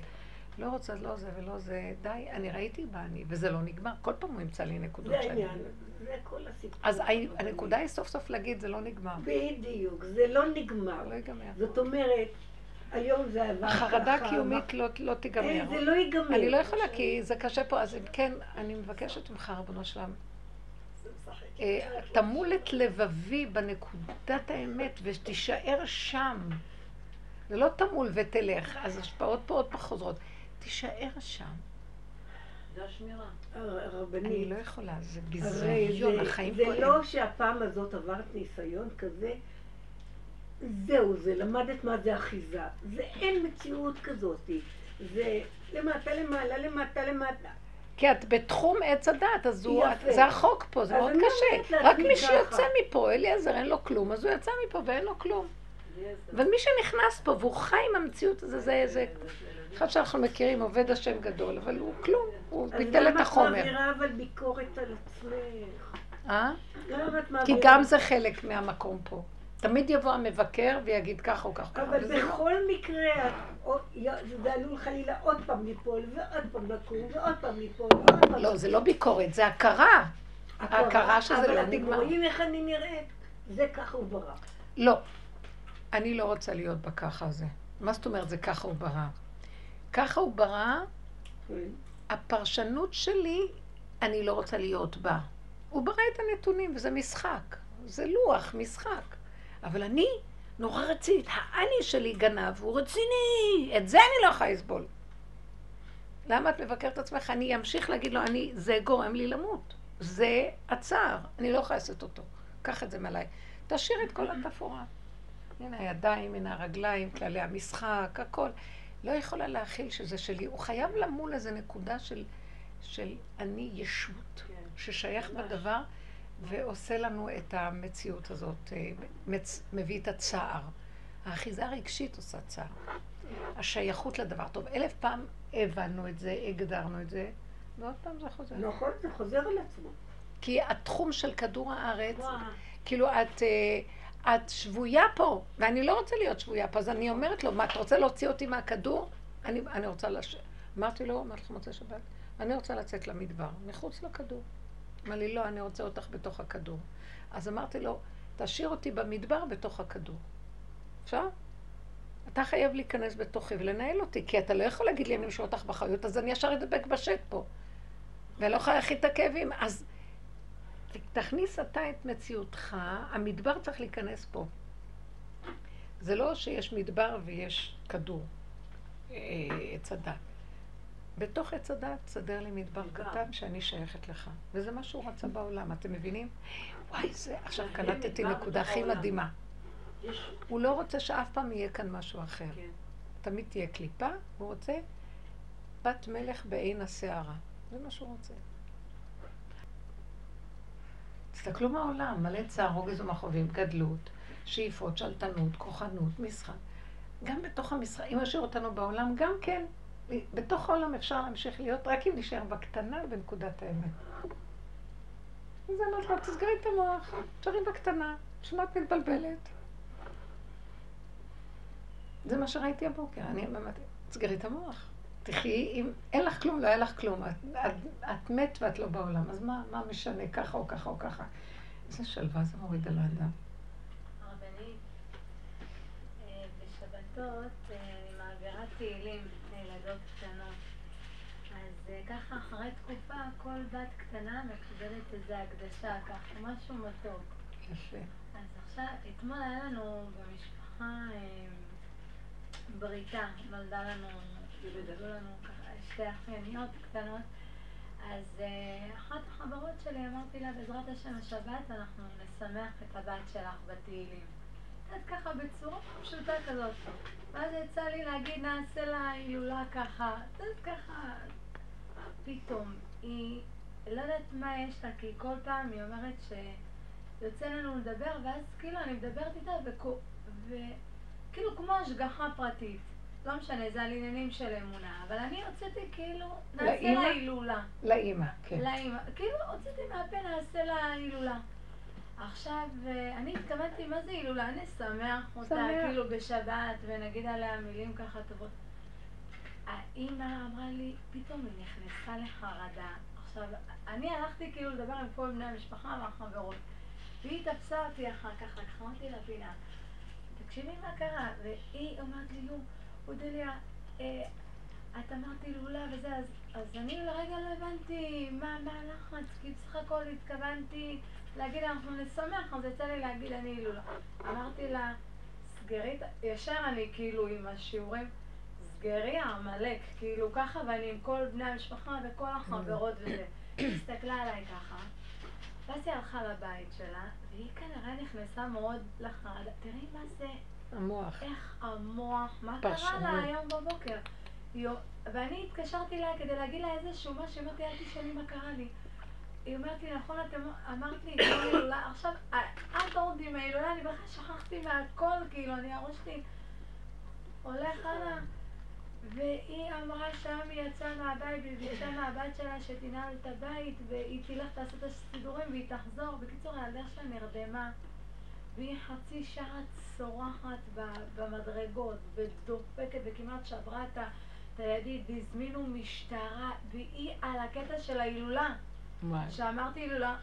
לא רוצה לא זה ולא זה, די, אני ראיתי בה אני, וזה לא נגמר. כל פעם הוא ימצא לי נקודות שאני... זה העניין, זה כל הסיפור. אז הנקודה היא סוף סוף להגיד, זה לא נגמר. בדיוק, זה לא נגמר. לא ייגמר. זאת אומרת, היום זה עבר ככה. החרדה הקיומית לא, לא תיגמר. אין, זה לא ייגמר. אני לא יכולה, כי זה קשה פה, אז אם כן, אני מבקשת ממך, רבנו שלם. אה, תמול את לבבי בנקודת האמת ותישאר שם. זה לא תמול ותלך, אז השפעות פה עוד פעם חוזרות. תישאר שם. זה השמירה. הרבנית. אני לא יכולה, זה ביזיון, החיים פה זה לא שהפעם הזאת עברת ניסיון כזה, זהו, זה למדת מה זה אחיזה. זה אין מציאות כזאת. זה למטה למעלה, למטה למטה. כי את בתחום עץ הדת, אז הוא, זה החוק פה, זה מאוד קשה. רק מי שיוצא מפה, אליעזר אין לו כלום, אז הוא יצא מפה ואין לו כלום. ומי שנכנס פה והוא חי עם המציאות הזו, זה איזה... אחד שאנחנו מכירים, עובד השם גדול, אבל הוא כלום, הוא ביטל את החומר. אז למה את מעבירה אבל ביקורת על עצמך? אה? כי גם זה חלק מהמקום פה. תמיד יבוא המבקר ויגיד ככה או ככה. אבל בכל מקרה, זה עלול חלילה עוד פעם ליפול, ועוד פעם לקום, ועוד פעם ליפול, ועוד פעם... לא, זה לא ביקורת, זה הכרה. הכרה שזה לא נגמר. אבל אתם רואים איך אני נראית? זה ככה הוא ברא. לא. אני לא רוצה להיות בככה הזה. מה זאת אומרת זה ככה הוא ברא? ככה הוא ברא, כן. הפרשנות שלי, אני לא רוצה להיות בה. הוא ברא את הנתונים, וזה משחק. זה לוח, משחק. אבל אני נורא רצינית. האני שלי גנב, הוא רציני. את זה אני לא יכולה לסבול. למה את מבקרת את עצמך? אני אמשיך להגיד לו, אני, זה גורם לי למות. זה הצער, אני לא יכולה לעשות אותו. קח את זה מעליי. תשאיר את כל התפאורה. הנה הידיים, הנה הרגליים, כללי המשחק, הכל. לא יכולה להכיל שזה שלי. הוא חייב למול איזה נקודה של, של אני ישות, כן. ששייך. בדבר ועושה לנו את המציאות הזאת, אה, מצ, מביא את הצער. האחיזה הרגשית עושה צער. השייכות לדבר. טוב, אלף פעם הבנו את זה, הגדרנו את זה, ועוד פעם זה חוזר. נכון, זה חוזר על עצמו. כי התחום של כדור הארץ, וואו. כאילו את... אה, את שבויה פה, ואני לא רוצה להיות שבויה פה, אז אני אומרת לו, מה, אתה רוצה להוציא אותי מהכדור? אני, אני רוצה לש... אמרתי לו, אמרתי לך מוצאי שבת, אני רוצה לצאת למדבר, מחוץ לכדור. אמר לי, לא, אני רוצה אותך בתוך הכדור. אז אמרתי לו, תשאיר אותי במדבר בתוך הכדור. אפשר? אתה חייב להיכנס בתוכי ולנהל אותי, כי אתה לא יכול להגיד לי, אני משאיר אותך בחיות, אז אני ישר אדבק בשט פה. ואני לא יכולה להכיל את הכאבים. אז תכניס אתה את מציאותך, המדבר צריך להיכנס פה. זה לא שיש מדבר ויש כדור, אה, עץ הדת. בתוך עץ הדת סדר לי מדבר קטן שאני שייכת לך. וזה מה שהוא רצה בעולם, אתם מבינים? וואי, זה... עכשיו קלטתי נקודה הכי מדהימה. הוא לא רוצה שאף פעם יהיה כאן משהו אחר. כן. תמיד תהיה קליפה, הוא רוצה בת מלך בעין הסערה. זה מה שהוא רוצה. תסתכלו מהעולם, מלא צער, רוגז ומכאובים, גדלות, שאיפות, שלטנות, כוחנות, משחק. גם בתוך המשחק, אם ישאיר אותנו בעולם, גם כן, בתוך העולם אפשר להמשיך להיות, רק אם נשאר בקטנה בנקודת האמת. זה אמרת לו, תסגרי את המוח, תשארי בקטנה, שמה את מתבלבלת? זה מה שראיתי הבוקר, אני אמרתי, תסגרי את המוח. תחי, אם אין לך כלום, לא היה לך כלום. את, את, את מת ואת לא בעולם, אז מה, מה משנה, ככה או ככה או ככה? איזה שלווה זה מוריד על האדם. הרבנית, אה, בשבתות אה, אני מעבירה תהילים לילדות קטנות. אז אה, ככה אחרי תקופה כל בת קטנה מקבלת איזה הקדשה, ככה משהו מתוק. יפה. אז עכשיו, אתמול היה לנו במשפחה בריתה, נולדה לנו וגדלו לנו ככה שתי אחייניות קטנות. אז uh, אחת החברות שלי, אמרתי לה, בעזרת השם השבת אנחנו נשמח את הבת שלך בתהילים. אז ככה בצורה פשוטה כזאת. ואז יצא לי להגיד, נעשה לה הילולה ככה. אז ככה, פתאום, היא, לא יודעת מה יש לה, כי כל פעם היא אומרת שיוצא לנו לדבר, ואז כאילו אני מדברת איתה, וכאילו כמו השגחה פרטית. לא משנה, זה על עניינים של אמונה, אבל אני הוצאתי כאילו, נעשה לה הילולה. לאימא, כן. לאימא. כאילו הוצאתי מהפה, נעשה לה הילולה. עכשיו, אה, אני התכוונתי, מה זה הילולה? נשמח אותה, כאילו בשבת, ונגיד עליה מילים ככה טובות. האימא אמרה לי, פתאום היא נכנסה לחרדה. עכשיו, אני הלכתי כאילו לדבר עם כל בני המשפחה והחברות. והיא תפסה אותי אחר כך, לקחה אותי לפינה. תקשיבי מה קרה, והיא אומרת לי, יו, אודליה, אה, את אמרת הילולה וזה, אז, אז אני לרגע לא הבנתי מה, מה הלחץ, כי בסך הכל התכוונתי להגיד אנחנו נשמח, אז יצא לי להגיד אני הילולה. אמרתי לה, סגרי, ישר אני כאילו עם השיעורים, סגרי העמלק, כאילו ככה, ואני עם כל בני המשפחה וכל החברות וזה. היא הסתכלה עליי ככה, ואז היא הלכה לבית שלה, והיא כנראה נכנסה מאוד לחרדה. תראי מה זה המוח. איך המוח, מה קרה לה היום בבוקר? ואני התקשרתי אליה כדי להגיד לה איזשהו משהו, אמרתי, אל תשאלי מה קרה לי. היא אומרת לי, נכון, את אמרת לי, הילולה, עכשיו, את עוד עם ההילולה, אני בכלל שכחתי מהכל, כאילו, אני, הראש שלי הולך הלאה. והיא אמרה שהיום היא יצאה מהבית, ביקשה מהבת שלה שתנעל את הבית, והיא תלך תעשה את הסידורים והיא תחזור. בקיצור, הילדה שלה נרדמה. והיא חצי שעה צורחת במדרגות ודופקת וכמעט שברה את הידית והזמינו משטרה והיא על הקטע של ההילולה. שאמרתי הילולה,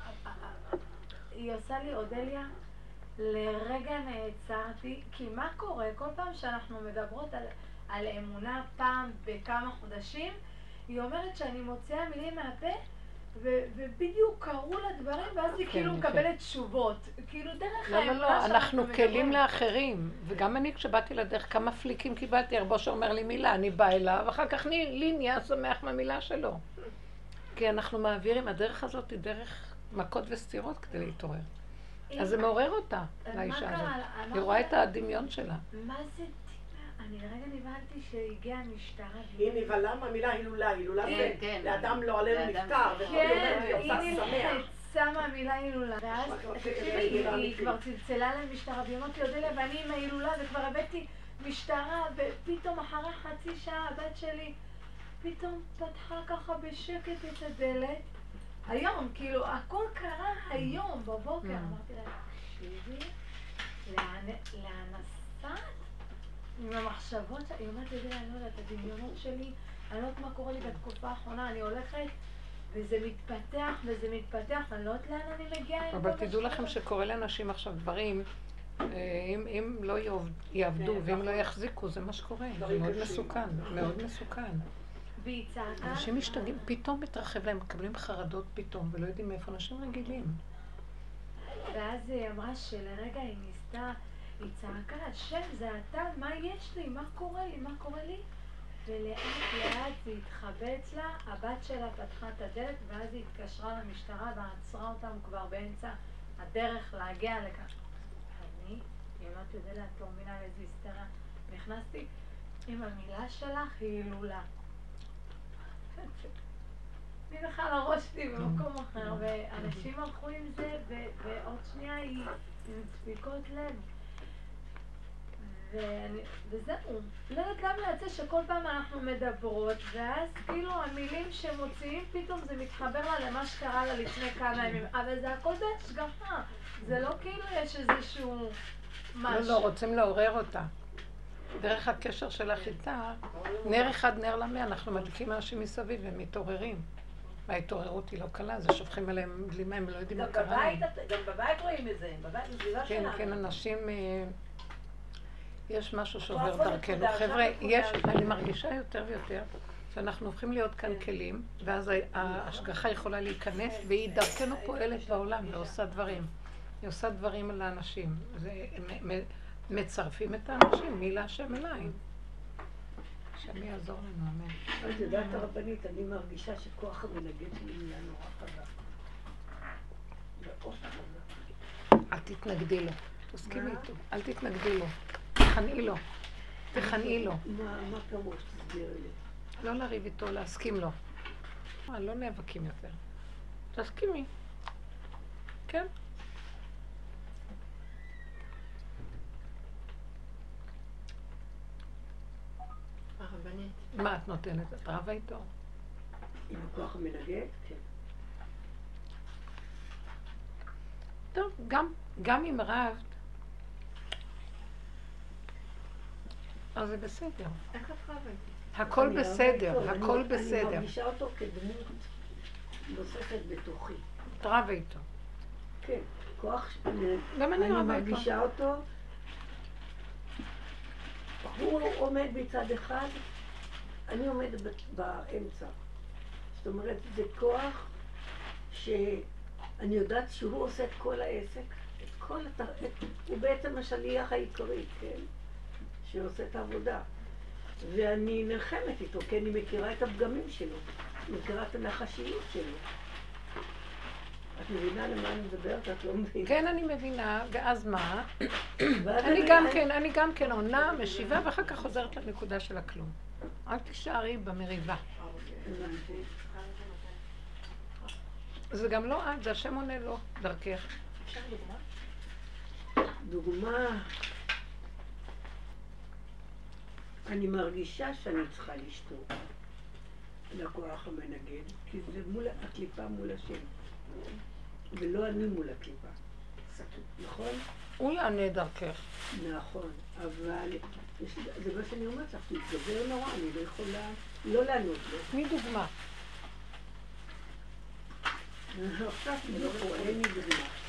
היא עושה לי אודליה, לרגע נעצרתי, כי מה קורה? כל פעם שאנחנו מדברות על, על אמונה פעם בכמה חודשים, היא אומרת שאני מוציאה מילים מהפה ובדיוק קרו לה דברים, ואז היא כן, כאילו מקבלת תשובות. כאילו דרך האמונה לא, לא, לא, אנחנו כלים לאחרים. וגם אני כשבאתי לדרך, כמה פליקים קיבלתי, רבו שאומר לי מילה, אני באה אליו, אחר כך לי נהיה שמח מהמילה שלו. כי אנחנו מעבירים, הדרך הזאת היא דרך מכות וסתירות כדי להתעורר. אז זה מעורר אותה, לאישה הזאת. היא רואה את הדמיון שלה. מה זה אני לרגע נבהלתי שהגיעה המשטרה. היא נבהלה מהמילה הילולה, הילולה זה לאדם לא עלינו נפטר. כן, היא נחצה מהמילה הילולה. ואז, תקשיבי, היא כבר צלצלה למשטרה, והיא אמרת לי, אודליה, ואני עם ההילולה, וכבר הבאתי משטרה, ופתאום אחרי חצי שעה הבת שלי פתאום פתחה ככה בשקט את הדלת. היום, כאילו, הכל קרה היום, בבוקר. Mm. אמרתי לה, תקשיבי, לאן נסעת? עם המחשבות, היא אומרת לי, אני לא יודעת, הדמיונות שלי, אני לא יודעת מה קורה לי בתקופה האחרונה, אני הולכת וזה מתפתח וזה מתפתח, אני לא יודעת לאן אני מגיעה. אבל תדעו לכם שקורה לאנשים עכשיו דברים, אה, אם, אם לא יעבדו כן, ואם נכון. לא יחזיקו, זה מה שקורה, זה מאוד מסוכן, מאוד מסוכן. והיא צעקה. אנשים משתגעים, פתאום מתרחב להם, מקבלים חרדות פתאום, ולא יודעים מאיפה אנשים רגילים. ואז היא אמרה שלרגע היא ניסתה, היא צעקה, השם זה אתה, מה יש לי? מה קורה לי? מה קורה לי? ולאט לאט זה התחבא אצלה, הבת שלה פתחה את הדלת ואז היא התקשרה למשטרה ועצרה אותם כבר באמצע הדרך להגיע לכאן. אני, אם את יודעת, לא מבינה לאיזה היסטריה, נכנסתי עם המילה שלך היא הילולה. אני בכלל הראש שלי במקום אחר, ואנשים הלכו עם זה, ועוד שנייה היא עם דפיקות לב. ואני, וזהו, לא יודעת למה יוצא שכל פעם אנחנו מדברות, ואז כאילו המילים שמוציאים, פתאום זה מתחבר לה למה שקרה לה לפני כמה ימים, אבל זה הכל בהשגחה, זה לא כאילו יש איזשהו לא, משהו. לא, רוצים לעורר אותה. דרך הקשר שלך איתה, נר אחד נר למאה, אנחנו מדליקים אנשים מסביב והם מתעוררים. וההתעוררות היא לא קלה, זה שופכים עליהם בלימה, הם לא יודעים מה קרה להם. גם בבית רואים את זה, בבית, בסביבה כן, שלנו. כן, אנשים... יש משהו שעובר דרכנו. שם חבר'ה. יש, אני מרגישה יותר ויותר שאנחנו הופכים להיות כאן כלים, ואז ההשגחה יכולה להיכנס, והיא דרכנו פועלת בעולם ועושה דברים. היא עושה דברים על האנשים. מצרפים את האנשים, מי להשם אליי. השם יעזור לנו, אמן. את יודעת הרבנית, אני מרגישה שכוח המנגד שלי נהיה נורא חזק. מאוד חזק. אל תתנגדי לו. תסכימי? איתו. אל תתנגדי לו. תכנעי לו. תכנעי לו. מה מה פירוש? תסבירי לי. לא לריב איתו, להסכים לו. אה, לא נאבקים יותר. תסכימי. כן. הרבנית. מה את נותנת? את רבה איתו? עם הכוח המנגד? כן. טוב, גם, גם אם רבת, אז זה בסדר. איך את רבה איתי? הכל רבה בסדר, איתו, הכל בסדר. אני מרגישה אותו כדמות נוספת בתוכי. את רבה איתו. כן, כוח, ש- אני גם אני אני רבה מרגישה אותו. הוא עומד מצד אחד, אני עומדת באמצע. זאת אומרת, זה כוח שאני יודעת שהוא עושה את כל העסק, את כל הת... את... הוא בעצם השליח העיקרי, כן? שעושה את העבודה. ואני נלחמת איתו, כי אני מכירה את הפגמים שלו, מכירה את הנחשיות שלו. את מבינה למה אני מדברת? את לא מבינה. כן, אני מבינה, ואז מה? אני גם כן, אני גם כן עונה, משיבה, ואחר כך חוזרת לנקודה של הכלום. אל תישארי במריבה. זה גם לא את, זה השם עונה לו, דרכך. אפשר דוגמה? דוגמה, אני מרגישה שאני צריכה לשתוק לכוח המנגד, כי זה מול הקליפה מול השם, ולא אני מול הקליפה. נכון? הוא יענה דרכך. נכון, אבל זה מה שאני אומרת לך, תתגבר נורא, אני לא יכולה לא לענות לו. תני דוגמה. עכשיו הוא, אין לי דוגמה.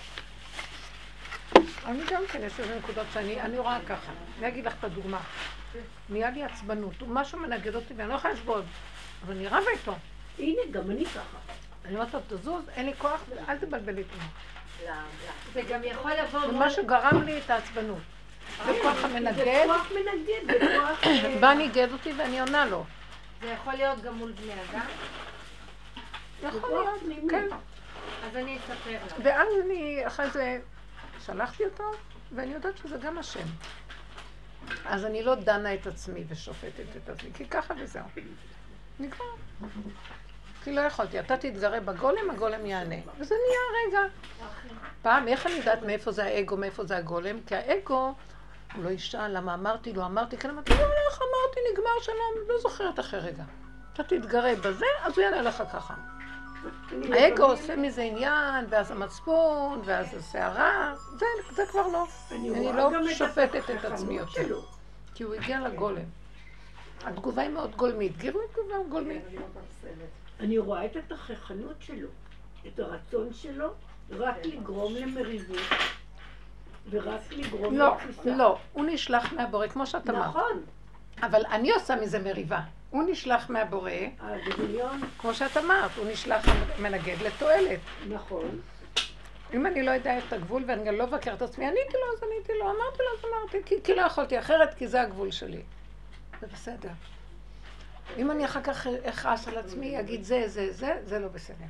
אני גם כן, יש איזה נקודות שאני אני רואה ככה. אני אגיד לך את הדוגמה. נהיה לי עצבנות, הוא משהו מנגד אותי ואני לא יכולה לסבול. אבל אני רבה איתו. הנה, גם אני ככה. אני אומרת לו, תזוז, אין לי כוח, אל תבלבל איתי. זה גם יכול לבוא זה מול... משהו גרם לי את העצבנות. זה כוח זה המנגד, כוח מנגד, זה כוח... אה, בא ניגד אותי ואני עונה לו. זה יכול להיות גם מול בני אדם? יכול כוח להיות. כן. אז אני אספר לך. ואז אני, אחרי זה, שלחתי אותו, ואני יודעת שזה גם השם. אז אני לא דנה את עצמי ושופטת את עצמי, כי ככה וזהו. נגמר. כי לא יכולתי. אתה תתגרה בגולם, הגולם יענה. וזה נהיה רגע. פעם, איך אני יודעת מאיפה זה האגו, מאיפה זה הגולם? כי האגו, הוא לא ישאל למה אמרתי לו, אמרתי כן, אמרתי, לא, לא, איך אמרתי, נגמר שלום, לא זוכרת אחרי רגע. אתה תתגרה בזה, אז הוא יענה לך ככה. אני האגו עושה מזה עניין, ואז המצפון, ואז הסערה, זה, זה כבר לא. אני רואה לא שופטת את עצמי יותר. שלו. כי הוא הגיע לגולם. התגובה היא מאוד גולמית. גירוי תגובה גולמית. אני רואה את התככנות שלו, את הרצון שלו רק לגרום למריבות ורק לגרום לא, לתפיסה. לא. הוא נשלח מהבורא, כמו שאת אמרת. נכון. אבל אני עושה מזה מריבה. הוא נשלח מהבורא, הדמיון, כמו שאת אמרת, הוא נשלח מנגד לתועלת. נכון. אם אני לא יודע את הגבול ואני גם לא אבקר את עצמי, עניתי לו, אז עניתי לו, אמרתי לו, אז אמרתי, כי, כי לא יכולתי אחרת, כי זה הגבול שלי. זה בסדר. אם אני אחר כך אכעס על עצמי, אגיד זה, זה, זה, זה לא בסדר.